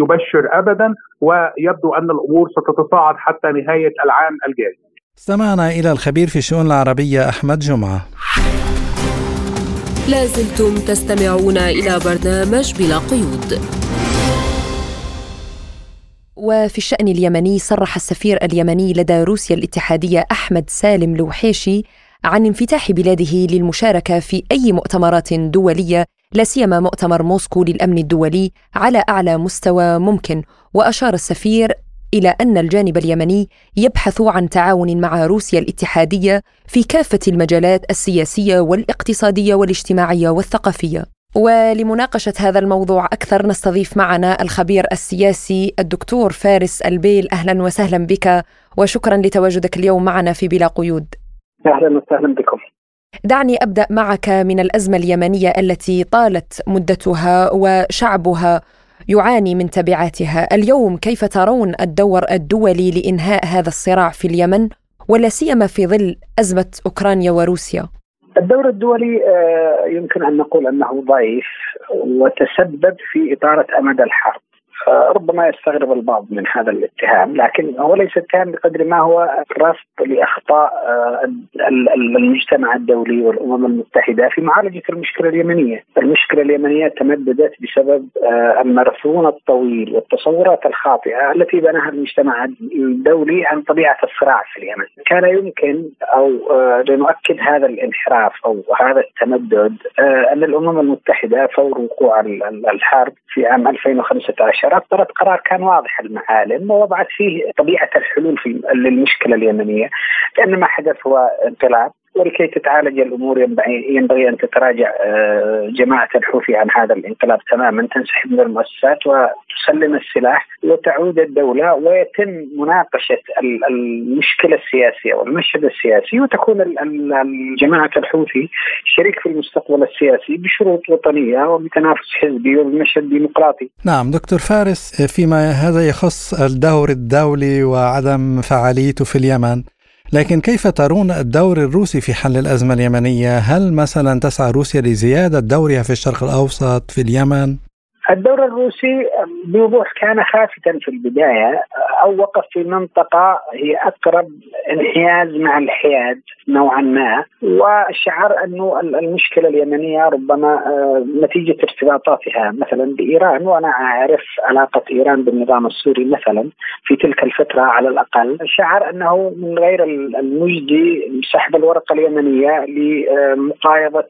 يبشر ابدا ويبدو أن الأمور ستتصاعد حتى نهاية العام الجاري. استمعنا إلى الخبير في الشؤون العربية أحمد جمعة. لازلتم تستمعون إلى برنامج بلا قيود. وفي الشأن اليمني صرح السفير اليمني لدى روسيا الاتحادية أحمد سالم لوحيشي عن انفتاح بلاده للمشاركة في أي مؤتمرات دولية لا سيما مؤتمر موسكو للأمن الدولي على أعلى مستوى ممكن. وأشار السفير إلى أن الجانب اليمني يبحث عن تعاون مع روسيا الاتحادية في كافة المجالات السياسية والاقتصادية والاجتماعية والثقافية. ولمناقشة هذا الموضوع أكثر نستضيف معنا الخبير السياسي الدكتور فارس البيل. أهلا وسهلا بك وشكرا لتواجدك اليوم معنا في بلا قيود. أهلا وسهلا بكم. دعني أبدأ معك من الأزمة اليمنية التي طالت مدتها وشعبها يعاني من تبعاتها. اليوم كيف ترون الدور الدولي لإنهاء هذا الصراع في اليمن؟ ولا سيما في ظل أزمة أوكرانيا وروسيا. الدور الدولي يمكن أن نقول أنه ضعيف وتسبب في اثاره أمد الحرب. ربما يستغرب البعض من هذا الاتهام لكن هو ليس اتهام بقدر ما هو رصد لأخطاء المجتمع الدولي والأمم المتحدة في معالجة المشكلة اليمنية، المشكلة اليمنية تمددت بسبب المرثون الطويل والتصورات الخاطئة التي بناها المجتمع الدولي عن طبيعة الصراع في اليمن، كان يمكن أو لنؤكد هذا الانحراف أو هذا التمدد أن الأمم المتحدة فور وقوع الحرب في عام 2015 المباشره اصدرت قرار كان واضح المعالم ووضعت فيه طبيعة الحلول في للمشكلة اليمنية لأن ما حدث هو انقلاب ولكي تتعالج الأمور ينبغي أن تتراجع آه، جماعة الحوثي عن هذا الانقلاب تماما تنسحب من المؤسسات وتسلم السلاح وتعود الدولة ويتم مناقشة المشكلة السياسية والمشهد السياسي وتكون جماعة الحوثي شريك في المستقبل السياسي بشروط وطنية وبتنافس حزبي وبمشهد ديمقراطي. نعم دكتور فارس فيما هذا يخص الدور الدولي وعدم فعاليته في اليمن لكن كيف ترون الدور الروسي في حل الأزمة اليمنية؟ هل مثلا تسعى روسيا لزيادة دورها في الشرق الأوسط في اليمن؟ الدور الروسي بوضوح كان خافتا في البداية أو وقف في منطقة هي أقرب انحياز مع الحياد نوعا ما. وشعر أنه المشكلة اليمنية ربما آه، نتيجة ارتباطاتها مثلا بإيران. وأنا أعرف علاقة إيران بالنظام السوري مثلا في تلك الفترة على الأقل. شعر أنه من غير المجدي سحب الورقة اليمنية لمقايضة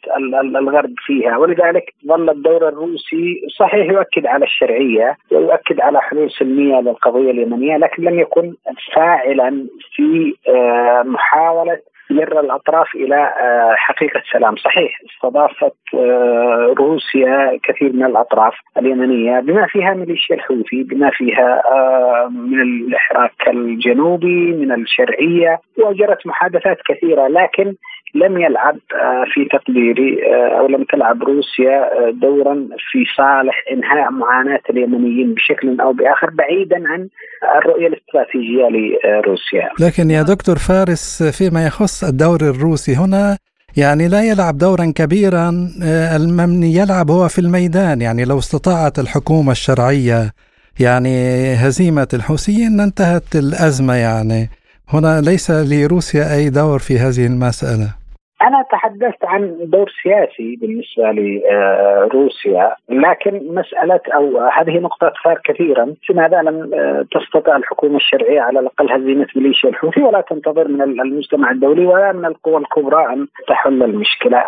الغرب فيها. ولذلك ظل الدور الروسي صحيح يؤكد على الشرعية ويؤكد على حلول سلميه للقضية اليمنية لكن لم يكن فاعلا في آه، محاولة جر الأطراف إلى آه، حقيقة سلام، صحيح استضافت آه، روسيا كثير من الأطراف اليمنية بما فيها ميليشيا الحوثي، بما فيها من الاحراك الجنوبي، من الشرعية، وجرت محادثات كثيرة لكن لم يلعب آه، في تقديري آه، أو لم تلعب روسيا آه، دورا في صالح إنهاء معاناة اليمنيين بشكل أو بآخر بعيدا عن الرؤية الاستراتيجية لروسيا. لكن يا دكتور فارس فيما يخص الدور الروسي هنا يعني لا يلعب دورا كبيرا من يلعب هو في الميدان يعني لو استطاعت الحكومة الشرعية يعني هزيمة الحوثيين انتهت الأزمة يعني هنا ليس لروسيا أي دور في هذه المسألة أنا تحدثت عن دور سياسي بالنسبة لروسيا لكن مسألة أو هذه نقطة تثار كثيرا لماذا لم آه، تستطع الحكومة الشرعية على الأقل هزيمة ميليشيا الحوثي ولا تنتظر من المجتمع الدولي ولا من القوى الكبرى أن تحل المشكلة.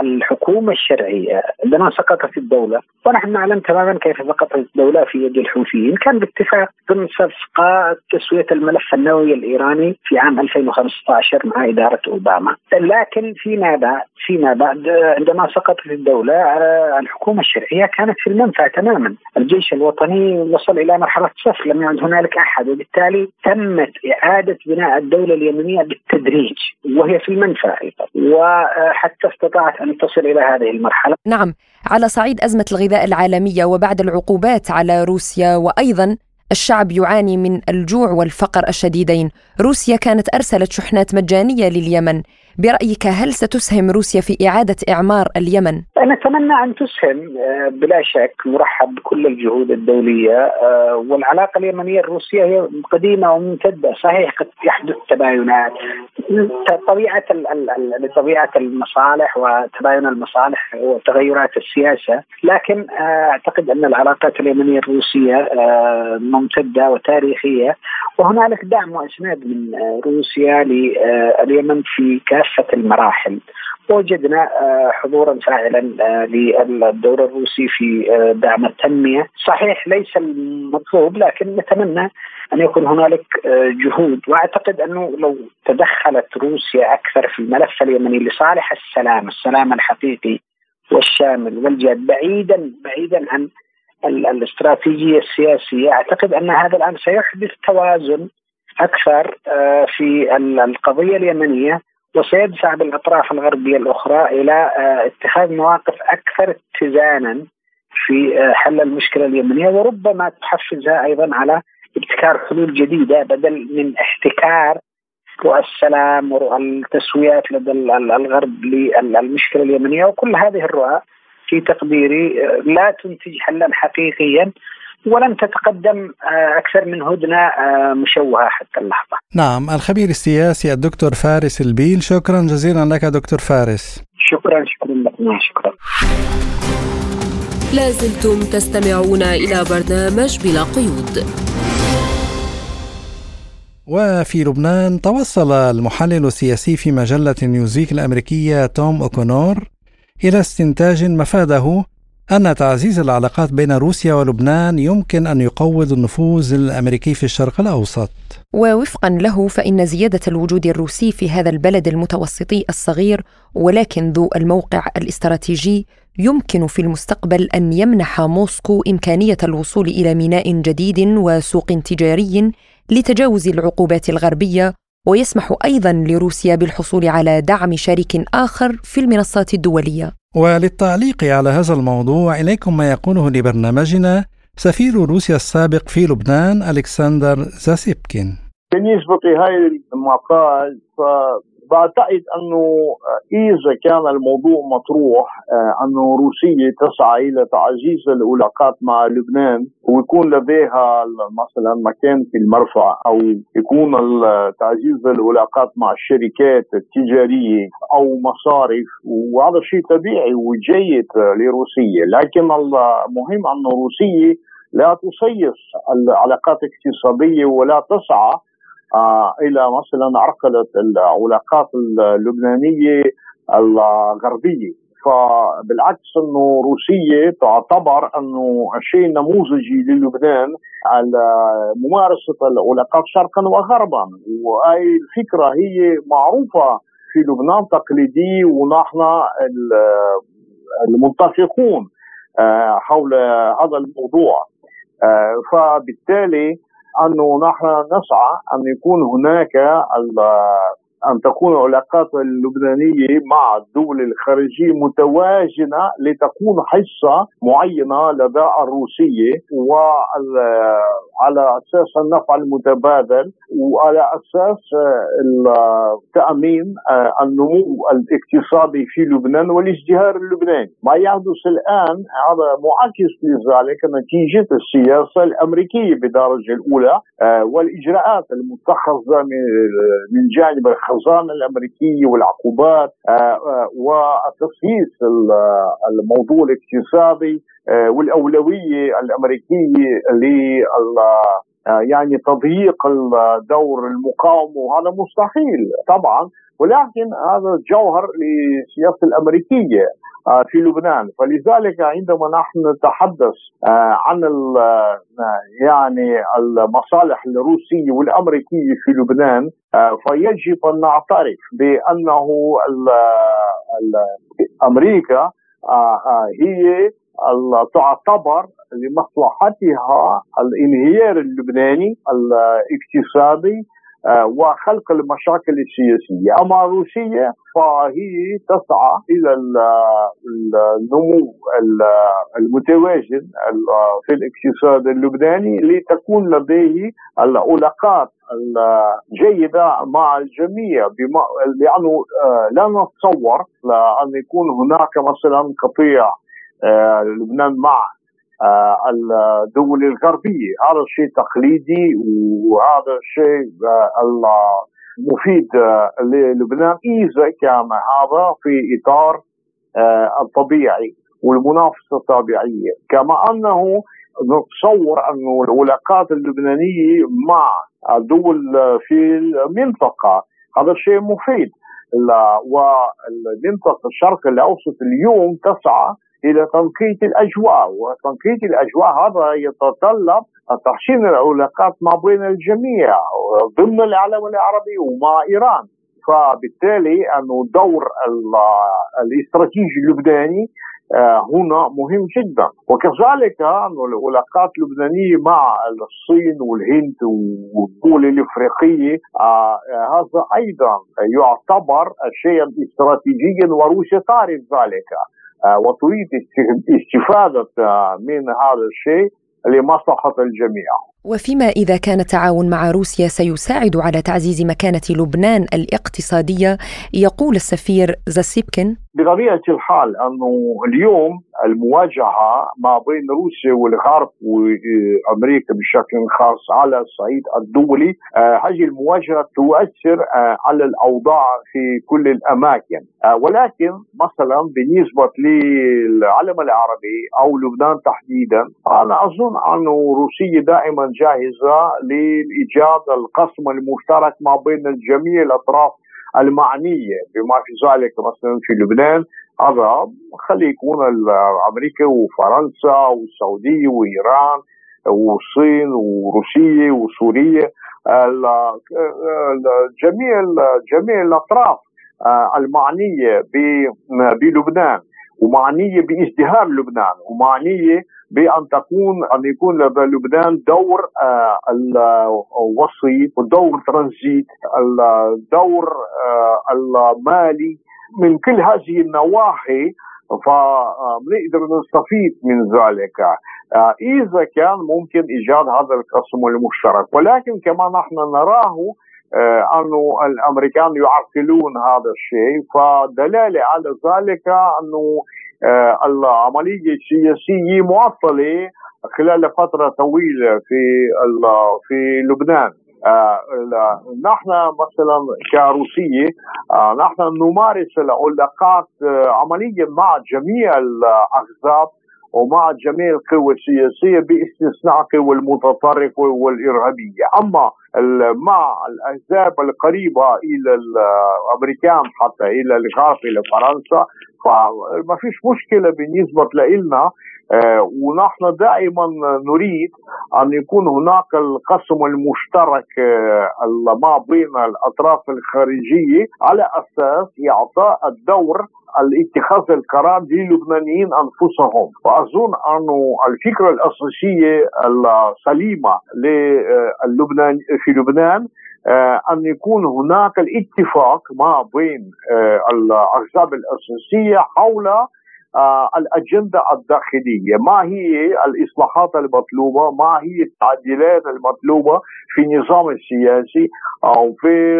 الحكومة الشرعية عندما سقطت الدولة ونحن نعلم تماما كيف سقطت الدولة في يد الحوثيين كان باتفاق ضمن صفقة تسوية الملف النووي الإيراني في عام 2015 مع إدارة أوباما. لكن لكن فيما بعد فيما بعد عندما سقطت الدولة الحكومة الشرعية كانت في المنفى تماما. الجيش الوطني وصل إلى مرحلة صفر لم يعد هنالك أحد. وبالتالي تمت إعادة بناء الدولة اليمنية بالتدريج وهي في المنفى أيضا. وحتى استطاعت أن تصل إلى هذه المرحلة. نعم. على صعيد أزمة الغذاء العالمية وبعد العقوبات على روسيا وأيضا الشعب يعاني من الجوع والفقر الشديدين. روسيا كانت أرسلت شحنات مجانية لليمن. برأيك هل ستسهم روسيا في إعادة إعمار اليمن؟ أنا أتمنى أن تسهم آه، بلا شك مرحب بكل الجهود الدولية آه، والعلاقة اليمنية الروسية هي قديمة وممتدة صحيح قد يحدث تباينات طبيعة لطبيعة المصالح وتباين المصالح وتغيرات السياسة لكن آه، أعتقد أن العلاقات اليمنية الروسية ممتدة وتاريخية وهنالك دعم وإسناد من روسيا لليمن في كافة المراحل. وجدنا آه، حضورا فاعلا آه، للدور الروسي في آه، دعم التنمية، صحيح ليس المطلوب لكن نتمنى أن يكون هنالك جهود. وأعتقد أنه لو تدخلت روسيا أكثر في الملف اليمني لصالح السلام، السلام الحقيقي والشامل والجاد بعيدا بعيدا عن الاستراتيجية السياسية، أعتقد أن هذا الآن سيحدث توازن أكثر في القضية اليمنية. وسيدفع بالاطراف الغربية الأخرى إلى آه، اتخاذ مواقف أكثر اتزانا في آه، حل المشكلة اليمنية وربما تحفزها أيضا على ابتكار حلول جديدة بدل من احتكار رؤى السلام ورؤى التسويات لدى الغرب للمشكلة اليمنية. وكل هذه الرؤى في تقديري آه، لا تنتج حلا حقيقيا ولم تتقدم آه، أكثر من هدنة آه، مشوهة حتى اللحظة. نعم الخبير السياسي الدكتور فارس البيل شكرا جزيلا لك دكتور فارس. شكرا شكرا لك شكرا. لازلتم تستمعون إلى برنامج بلا قيود. وفي لبنان توصل المحلل السياسي في مجلة نيوزيك الأمريكية توم أوكونور إلى استنتاج مفاده أن تعزيز العلاقات بين روسيا ولبنان يمكن أن يقوض النفوذ الأمريكي في الشرق الأوسط ووفقا له فإن زيادة الوجود الروسي في هذا البلد المتوسطي الصغير ولكن ذو الموقع الاستراتيجي يمكن في المستقبل أن يمنح موسكو إمكانية الوصول إلى ميناء جديد وسوق تجاري لتجاوز العقوبات الغربية ويسمح أيضا لروسيا بالحصول على دعم شريك آخر في المنصات الدولية. وللتعليق على هذا الموضوع إليكم ما يقوله لبرنامجنا سفير روسيا السابق في لبنان ألكسندر زاسيبكين. بالنسبة لهذا المقال بعتقد أنه إذا كان الموضوع مطروح آه، انه روسيا تسعى إلى تعزيز العلاقات مع لبنان ويكون لديها مثلا مكان في المرفع أو يكون تعزيز العلاقات مع الشركات التجارية أو مصارف وهذا شيء طبيعي وجيد لروسيا لكن المهم أن روسيا لا تصيص العلاقات الاقتصادية ولا تسعى إلى مثلا عرقلة العلاقات اللبنانية الغربية. فبالعكس إنه روسيا تعتبر إنه شيء نموذجي للبنان على ممارسه العلاقات شرقا وغربا. وهي الفكرة هي معروفة في لبنان تقليدي ونحن المتفقون آه، حول هذا الموضوع. آه، فبالتالي أنه نحن نسعى أن يكون هناك أن تكون العلاقات اللبنانية مع الدول الخارجية متوازنة لتكون حصة معينة لدى الروسية وعلى أساس النفع المتبادل وعلى أساس تأمين النمو الاقتصادي في لبنان والازدهار اللبناني. ما يحدث الآن هذا معاكس لذلك نتيجة السياسة الأمريكية بالدرجة الأولى والإجراءات المتخذة من جانب الخزانه الامريكيه والعقوبات آه، آه، وتخصيص الموضوع الاقتصادي آه، والأولوية الأمريكية لل يعني تضييق دور المقاومه وهذا مستحيل طبعا ولكن هذا جوهر للسياسه الأمريكية. في لبنان. فلذلك عندما نحن نتحدث آه، عن آه، يعني المصالح الروسية والأمريكية في لبنان فيجب أن نعترف بأنه أمريكا هي تعتبر لمصلحتها الانهيار اللبناني الاقتصادي آه، وخلق المشاكل السياسية. أما روسيا فهي تسعى إلى النمو المتوازن في الاقتصاد اللبناني لتكون لديه العلاقات الجيدة مع الجميع بما لأنه لا نتصور أن يكون هناك مثلا قطيع آه، لبنان مع الدول الغربية. هذا الشيء تقليدي وهذا الشيء آه، مفيد آه، للبنان. إذا كان هذا في إطار الطبيعي والمنافسة الطبيعية. كما أنه نتصور أن العلاقات اللبنانية مع الدول في المنطقة هذا الشيء مفيد. والمنطقة الشرق الأوسط اليوم تسعى إلى تنقيه الأجواء وتنقيه الأجواء هذا يتطلب تحسين العلاقات ما بين الجميع ضمن العالم العربي ومع إيران. فبالتالي انه دور الاستراتيجي اللبناني آه، هنا مهم جدا. وكذلك العلاقات اللبنانية مع الصين والهند والدول الإفريقية آه، هذا أيضا يعتبر شيئا استراتيجيا وروسيا تعرف ذلك. آه، وتريد استفادة آه، من هذا الشيء لمصلحة الجميع. وفيما إذا كان التعاون مع روسيا سيساعد على تعزيز مكانة لبنان الاقتصادية يقول السفير زاسيبكن. بطبيعة الحال أنه اليوم المواجهة ما بين روسيا والغرب وأمريكا بشكل خاص على الصعيد الدولي آه، هذه المواجهة تؤثر آه، على الأوضاع في كل الأماكن. آه، ولكن مثلا بالنسبة للعالم العربي أو لبنان تحديدا أنا أظن أن روسيا دائما جاهزة لإيجاد القسم المشترك ما بين جميع الأطراف المعنية بما في ذلك مثلا في لبنان. هذا خلي يكون أمريكا وفرنسا والسعودية وإيران والصين وروسيا وسوريا جميع جميع الأطراف آه، المعنية بلبنان ومعنية بازدهار لبنان ومعنية بأن تكون أن يكون لبنان دور آه، الوسيط ودور ترانزيت الدور آه، المالي من كل هذه النواحي فنقدر نستفيد من ذلك. إذا كان ممكن إيجاد هذا القسم المشترك. ولكن كما نحن نراه آه، أنه الأمريكان يعرقلون هذا الشيء فدلالة على ذلك أنه آه، العملية السياسية معطلة خلال فترة طويلة في في لبنان. آه نحن مثلا كروسية آه نحن نمارس العلاقات عمليا مع جميع الأحزاب ومع جميع القوى السياسية باستثناء القوى المتطرفة والإرهابية. أما مع الأحزاب القريبة إلى الأمريكان حتى إلى الغرب إلى فرنسا فما فيش مشكلة بالنسبة لنا آه، ونحن دائما نريد أن يكون هناك القسم المشترك آه، ما بين الأطراف الخارجية على أساس اعطاء الدور الاتخاذ القرار للبنانيين أنفسهم. وأظن انه الفكرة الأساسية السليمة للبنان في لبنان آه، أن يكون هناك الاتفاق ما بين الأحزاب الأساسية حول آه الأجندة الداخلية. ما هي الإصلاحات المطلوبة؟ ما هي التعديلات المطلوبة في النظام السياسي أو في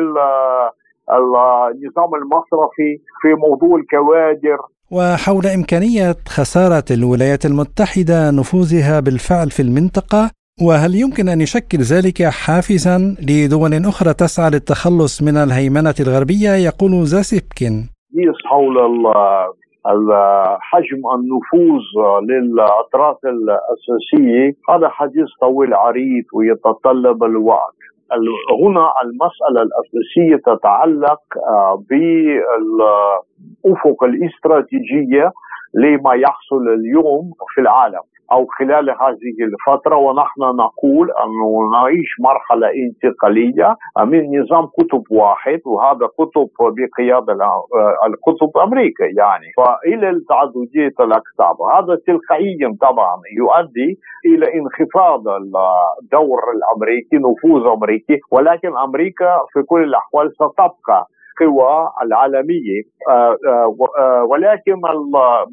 النظام المصرفي في موضوع الكوادر؟ وحول إمكانية خسارة الولايات المتحدة نفوذها بالفعل في المنطقة وهل يمكن أن يشكل ذلك حافزا لدول أخرى تسعى للتخلص من الهيمنة الغربية؟ يقول زاسيبكين حول حجم النفوذ للأطراف الأساسية هذا حديث طويل عريض ويتطلب الوقت هنا المسألة الأساسية تتعلق آه، بالأفق الاستراتيجية لما يحصل اليوم في العالم. أو خلال هذه الفترة ونحن نقول انه نعيش مرحلة انتقالية. من نظام كتب واحد وهذا كتب بقيادة الكتب أمريكا يعني. فإلى تعدديه الاقطاب هذا تلقائيا طبعا يؤدي إلى انخفاض الدور الأمريكي نفوذ أمريكي. ولكن أمريكا في كل الأحوال ستبقى القوى العالمية. آه، آه، آه، ولكن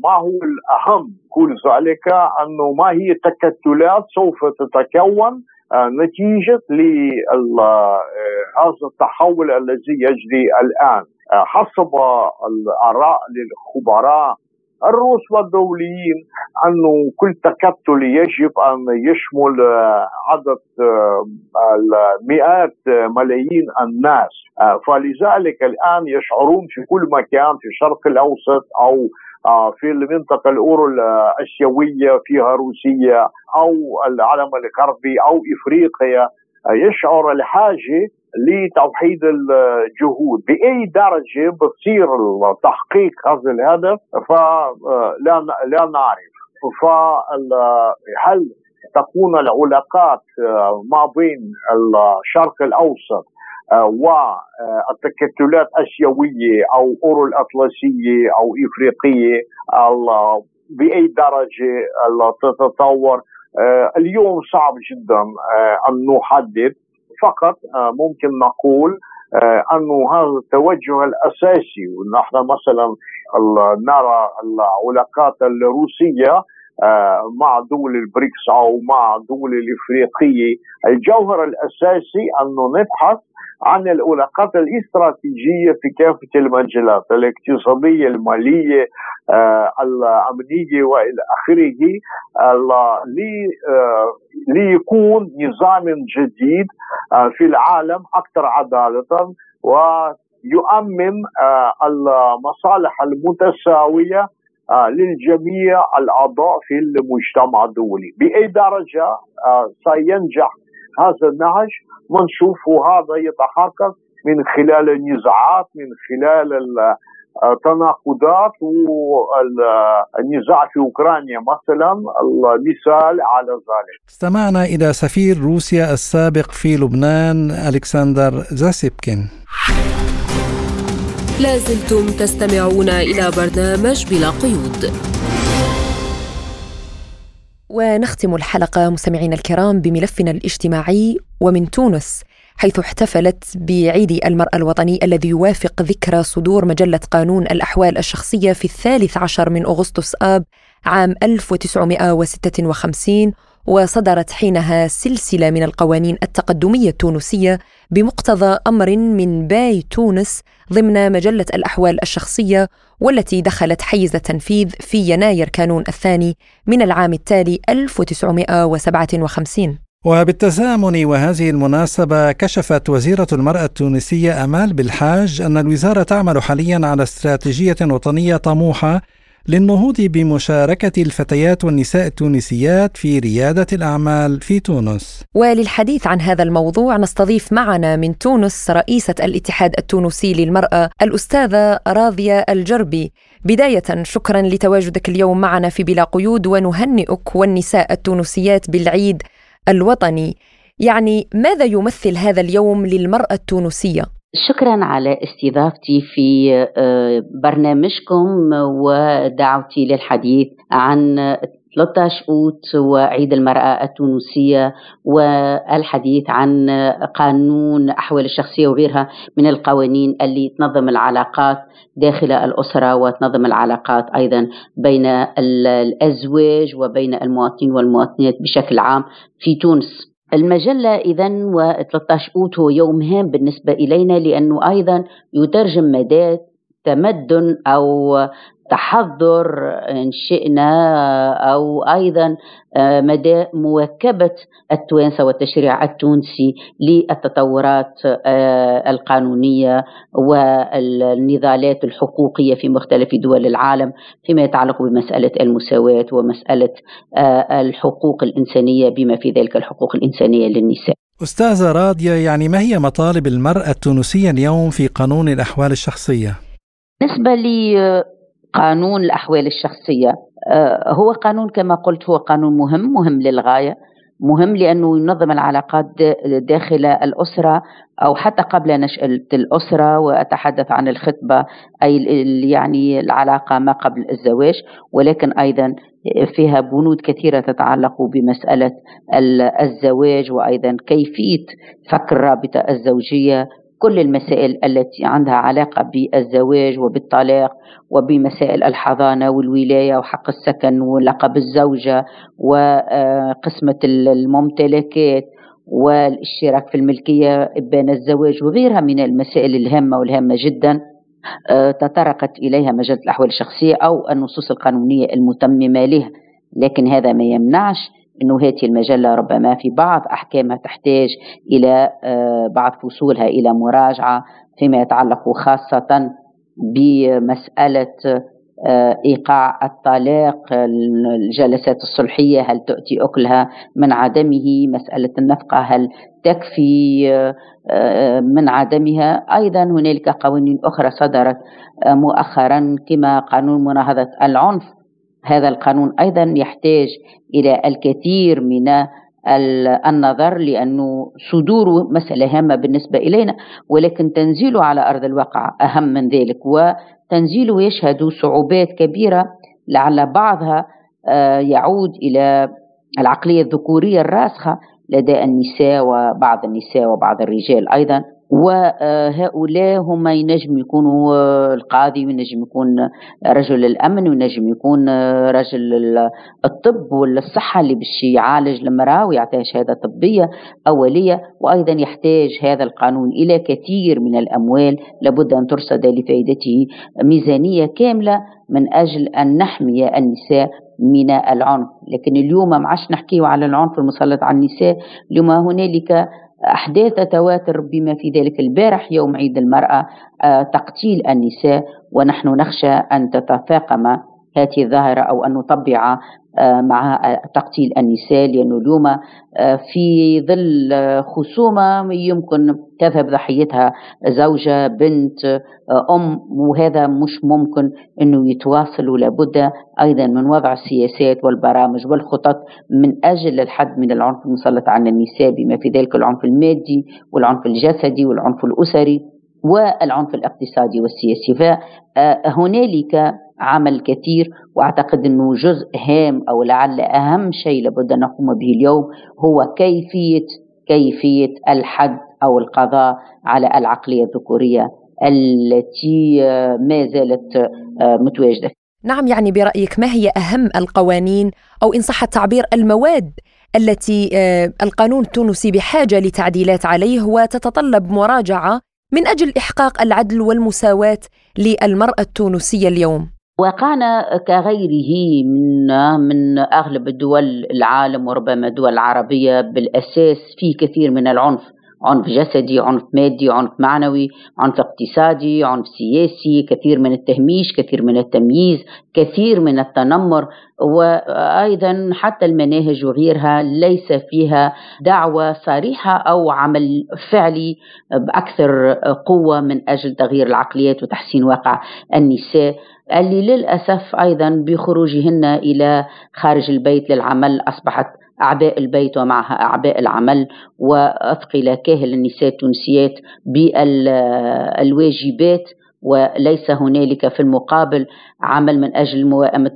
ما هو الأهم كل ذلك أنه ما هي التكتلات سوف تتكون نتيجة لهذا التحول الذي يجري الآن. حسب الآراء للخبراء الروس والدوليين أنه كل تكتل يجب أن يشمل آه، عدد آه، مئات ملايين الناس. آه، فلذلك الآن يشعرون في كل مكان في الشرق الأوسط أو في المنطقة الأورو الآسيوية فيها روسيا أو العالم الغربي أو إفريقيا. يشعر الحاجة لتوحيد الجهود. بأي درجة بتصير تحقيق هذا الهدف فلا لا نعرف. فهل تكون العلاقات ما بين الشرق الأوسط والتكتلات الآسيوية أو اورو الاطلسيه أو إفريقية؟ بأي درجة تتطور؟ اليوم صعب جدا أن نحدد. فقط آه، ممكن نقول آه، أنه هذا التوجه الأساسي. ونحن مثلا نرى العلاقات الروسية آه، مع دول البريكس أو مع دول الإفريقية. الجوهر الأساسي أنه نبحث عن العلاقات الاستراتيجية في كافة المجالات الاقتصادية المالية آه الأمنية وإلى آخره. آه ليكون نظام جديد آه في العالم أكثر عدالة ويؤمن آه المصالح المتساوية آه للجميع الأعضاء في المجتمع الدولي. بأي درجة آه سينجح هذا النهج منشوف وهذا يتحقق من خلال النزاعات من خلال تناقضات والنزاع في أوكرانيا مثلا المثال على ذلك. استمعنا إلى سفير روسيا السابق في لبنان ألكسندر زاسيبكين. لازلتم تستمعون إلى برنامج بلا قيود. ونختم الحلقة مستمعينا الكرام بملفنا الاجتماعي ومن تونس حيث احتفلت بعيد المرأة الوطني الذي يوافق ذكرى صدور مجلة قانون الأحوال الشخصية في الثالث عشر من أغسطس آب عام 1956 وصدرت حينها سلسلة من القوانين التقدمية التونسية بمقتضى أمر من باي تونس ضمن مجلة الأحوال الشخصية والتي دخلت حيز التنفيذ في يناير كانون الثاني من العام التالي 1957 وبالتزامن وهذه المناسبة كشفت وزيرة المرأة التونسية أمال بالحاج أن الوزارة تعمل حاليا على استراتيجية وطنية طموحة للنهوض بمشاركة الفتيات والنساء التونسيات في ريادة الأعمال في تونس. وللحديث عن هذا الموضوع نستضيف معنا من تونس رئيسة الاتحاد التونسي للمرأة الأستاذة راضية الجربي. بداية شكرا لتواجدك اليوم معنا في بلا قيود ونهنئك والنساء التونسيات بالعيد الوطني يعني ماذا يمثل هذا اليوم للمرأة التونسية؟ شكرا على استضافتي في آه، برنامجكم ودعوتي للحديث عن 13 أوت وعيد المرأة التونسية والحديث عن قانون أحوال الشخصية وغيرها من القوانين اللي تنظم العلاقات داخل الأسرة وتنظم العلاقات أيضا بين الأزواج وبين المواطنين والمواطنات بشكل عام في تونس. المجلة إذا و13 أوت هو يوم هام بالنسبة إلينا لأنه أيضا يترجم مدى تمدن أو تحضر إن شئنا أو أيضا آه، مدى مواكبة التوانسة والتشريع التونسي للتطورات آه، القانونية والنضالات الحقوقية في مختلف دول العالم فيما يتعلق بمسألة المساواة ومسألة آه، الحقوق الإنسانية بما في ذلك الحقوق الإنسانية للنساء أستاذة راضية يعني ما هي مطالب المرأة التونسية اليوم في قانون الأحوال الشخصية؟ بالنسبة لي قانون الأحوال الشخصية. آه، هو قانون كما قلت هو قانون مهم مهم للغاية مهم لأنه ينظم العلاقات داخل الأسرة أو حتى قبل نشأة الأسرة وأتحدث عن الخطبة أي يعني العلاقة ما قبل الزواج. ولكن أيضا فيها بنود كثيرة تتعلق بمسألة الزواج وأيضا كيفية فك الرابطة الزوجية كل المسائل التي عندها علاقة بالزواج وبالطلاق وبمسائل الحضانة والولاية وحق السكن ولقب الزوجة وقسمة الممتلكات والاشتراك في الملكية إبان الزواج وغيرها من المسائل الهامة والهامة جدا آه، تطرقت إليها مجلة الأحوال الشخصية أو النصوص القانونية المتممة لها. لكن هذا ما يمنعش أنه هذه المجلة ربما في. بعض أحكامها تحتاج إلى آه، بعض فصولها إلى مراجعة فيما يتعلق خاصة بمسألة آه، إيقاع الطلاق الجلسات الصلحية هل تؤتي أكلها من عدمه مسألة النفقة هل تكفي آه، من عدمها. أيضا هنالك قوانين أخرى صدرت مؤخرا كما قانون مناهضة العنف. هذا القانون أيضا يحتاج إلى الكثير من النظر لأنه صدوره مسألة هامة بالنسبة إلينا ولكن تنزيله على أرض الواقع أهم من ذلك وتنزيله يشهد صعوبات كبيرة لعل بعضها آه، يعود إلى العقلية الذكورية الراسخة لدى النساء وبعض النساء وبعض الرجال أيضا. وهؤلاء هم ينجم يكونوا القاضي وينجم يكون رجل الأمن وينجم يكون رجل الطب والصحه اللي باش يعالج المرأة ويعطيها شهادة طبية أولية. وأيضا يحتاج هذا القانون إلى كثير من الأموال. لابد أن ترصد لفائدته ميزانية كاملة من أجل أن نحمي النساء من العنف. لكن اليوم ما عادش نحكيه على العنف المسلط على النساء. اليوم هنالك أحداث تتواتر بما في ذلك البارح يوم عيد المرأة آه، تقتيل النساء ونحن نخشى أن تتفاقم هذه الظاهرة أو أن نطبع مع تقتيل النساء لأنه اليوم آه، في ظل خصومة يمكن تذهب ضحيتها زوجة بنت آه، أم وهذا مش ممكن أنه يتواصل ولابد أيضا من وضع السياسات والبرامج والخطط من أجل الحد من العنف المسلط على النساء بما في ذلك العنف المادي والعنف الجسدي والعنف الأسري والعنف الاقتصادي والسياسي. فهنالك عمل كثير وأعتقد إنه جزء هام أو لعل أهم شيء لابد أن نقوم به اليوم هو كيفيه كيفية الحد أو القضاء على العقلية الذكورية التي ما زالت متواجدة. نعم يعني برأيك ما هي أهم القوانين أو إن صح التعبير المواد التي آه، القانون التونسي بحاجة لتعديلات عليه وتتطلب مراجعة من أجل إحقاق العدل والمساواة للمرأة التونسية اليوم؟ وقعنا كغيره من من أغلب الدول العالم وربما الدول العربية بالأساس في كثير من العنف. عنف جسدي عنف مادي عنف معنوي عنف اقتصادي عنف سياسي كثير من التهميش كثير من التمييز كثير من التنمر وأيضا حتى المناهج وغيرها ليس فيها دعوة صريحة أو عمل فعلي بأكثر قوة من أجل تغيير العقليات وتحسين واقع النساء. اللي للأسف أيضا بخروجهن إلى خارج البيت للعمل أصبحت أعباء البيت ومعها أعباء العمل وأثقل كاهل النساء التونسيات بالواجبات وليس هنالك في المقابل عمل من أجل موائمة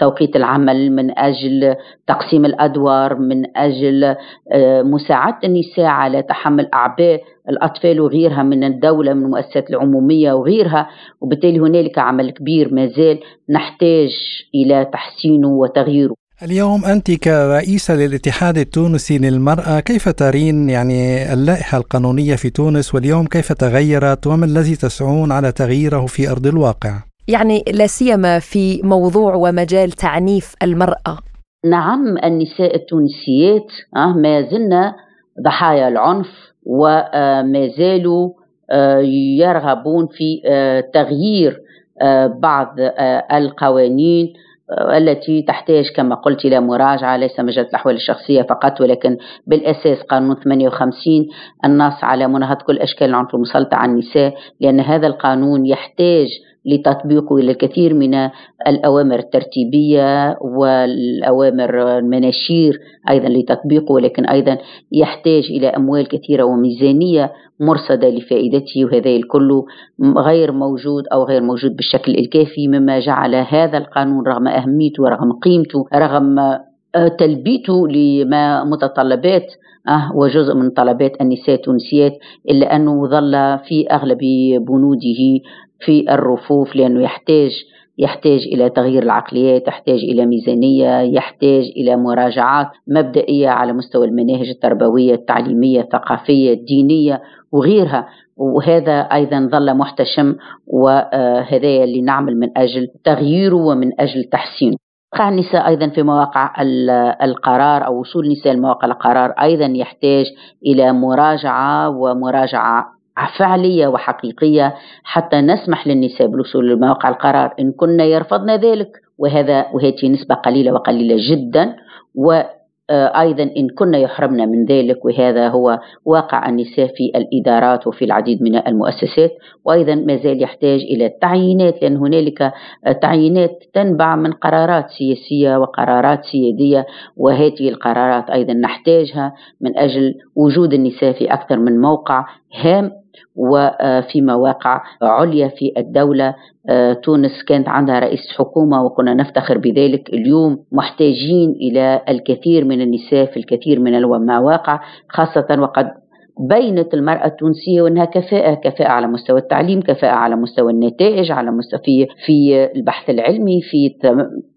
توقيت العمل من أجل تقسيم الأدوار من أجل آه، مساعدة النساء على تحمل أعباء الأطفال وغيرها من الدولة من المؤسسات العمومية وغيرها. وبالتالي هنالك عمل كبير ما زال نحتاج إلى تحسينه وتغييره اليوم أنت كرئيسة للاتحاد التونسي للمرأة كيف ترين يعني اللائحة القانونية في تونس؟ واليوم كيف تغيرت؟ وما الذي تسعون على تغييره في أرض الواقع؟ يعني لا سيما في موضوع ومجال تعنيف المرأة. نعم النساء التونسيات آه، ما زلنا ضحايا العنف وما زالوا آه، يرغبون في آه، تغيير بعض القوانين التي تحتاج كما قلت إلى مراجعة ليس مجال الأحوال الشخصية فقط ولكن بالأساس قانون 58 النص على مناهضة كل أشكال العنف المسلط على النساء لأن هذا القانون يحتاج لتطبيقه إلى الكثير من الأوامر الترتيبية والأوامر المناشير أيضا لتطبيقه ولكن أيضا يحتاج إلى أموال كثيرة وميزانية مرصدة لفائدته وهذا الكل غير موجود أو غير موجود بالشكل الكافي مما جعل هذا القانون رغم أهميته ورغم قيمته رغم آه، تلبيته لما متطلبات أه وجزء من طلبات النساء التونسيات إلا أنه ظل في أغلب بنوده في الرفوف لأنه يحتاج يحتاج إلى تغيير العقليات يحتاج إلى ميزانية يحتاج إلى مراجعات مبدئية على مستوى المناهج التربوية التعليمية الثقافية الدينية وغيرها. وهذا أيضا ظل محتشم وهذا اللي نعمل من أجل تغييره ومن أجل تحسينه. وقع النساء أيضا في مواقع القرار أو وصول النساء لمواقع القرار أيضا يحتاج إلى مراجعة ومراجعة فعلية وحقيقية حتى نسمح للنساء بالوصول لمواقع القرار إن كنا يرفضن ذلك. وهذا وهذه نسبة قليلة وقليلة جدا. و أيضا إن كنا يحرمنا من ذلك وهذا هو واقع النساء في الإدارات وفي العديد من المؤسسات. وأيضا ما زال يحتاج إلى التعيينات لأن هنالك تعيينات تنبع من قرارات سياسية وقرارات سيادية. وهذه القرارات أيضا نحتاجها من أجل وجود النساء في أكثر من موقع هام وفي مواقع عليا في الدولة. آه، تونس كانت عندها رئيس حكومة وكنا نفتخر بذلك. اليوم محتاجين إلى الكثير من النساء في الكثير من المواقع خاصة وقد بينت المرأة التونسية وأنها كفاءة كفاءة على مستوى التعليم كفاءة على مستوى النتائج على مستوى في, في البحث العلمي في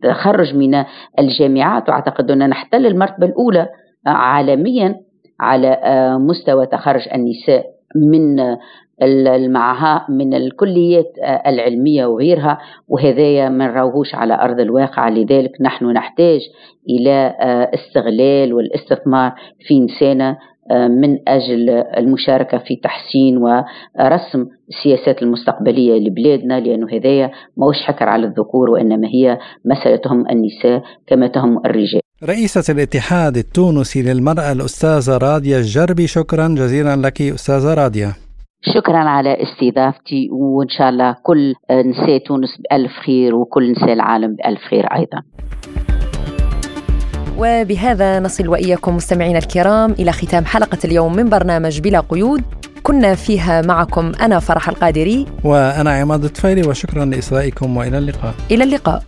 تخرج من الجامعات. وأعتقد أننا نحتل المرتبة الأولى عالميا على آه، مستوى تخرج النساء. من المعها من الكليات العلمية وغيرها وهذايا ما نراوهوش على أرض الواقع. لذلك نحن نحتاج إلى استغلال والاستثمار في نسانا من أجل المشاركة في تحسين ورسم السياسات المستقبلية لبلادنا لأنه هذايا موش حكر على الذكور وإنما هي مسألة تهم النساء كما تهم الرجال. رئيسة الاتحاد التونسي للمرأة الأستاذة راديا الجربي شكرا جزيلا لك أستاذة راديا. شكرا على استضافتي وإن شاء الله كل نساء تونس بألف خير وكل نساء العالم بألف خير أيضا. وبهذا نصل وإياكم مستمعينا الكرام إلى ختام حلقة اليوم من برنامج بلا قيود. كنا فيها معكم أنا فرح القادري. وأنا عماد الطفيلي وشكرا لإصغائكم وإلى اللقاء. إلى اللقاء.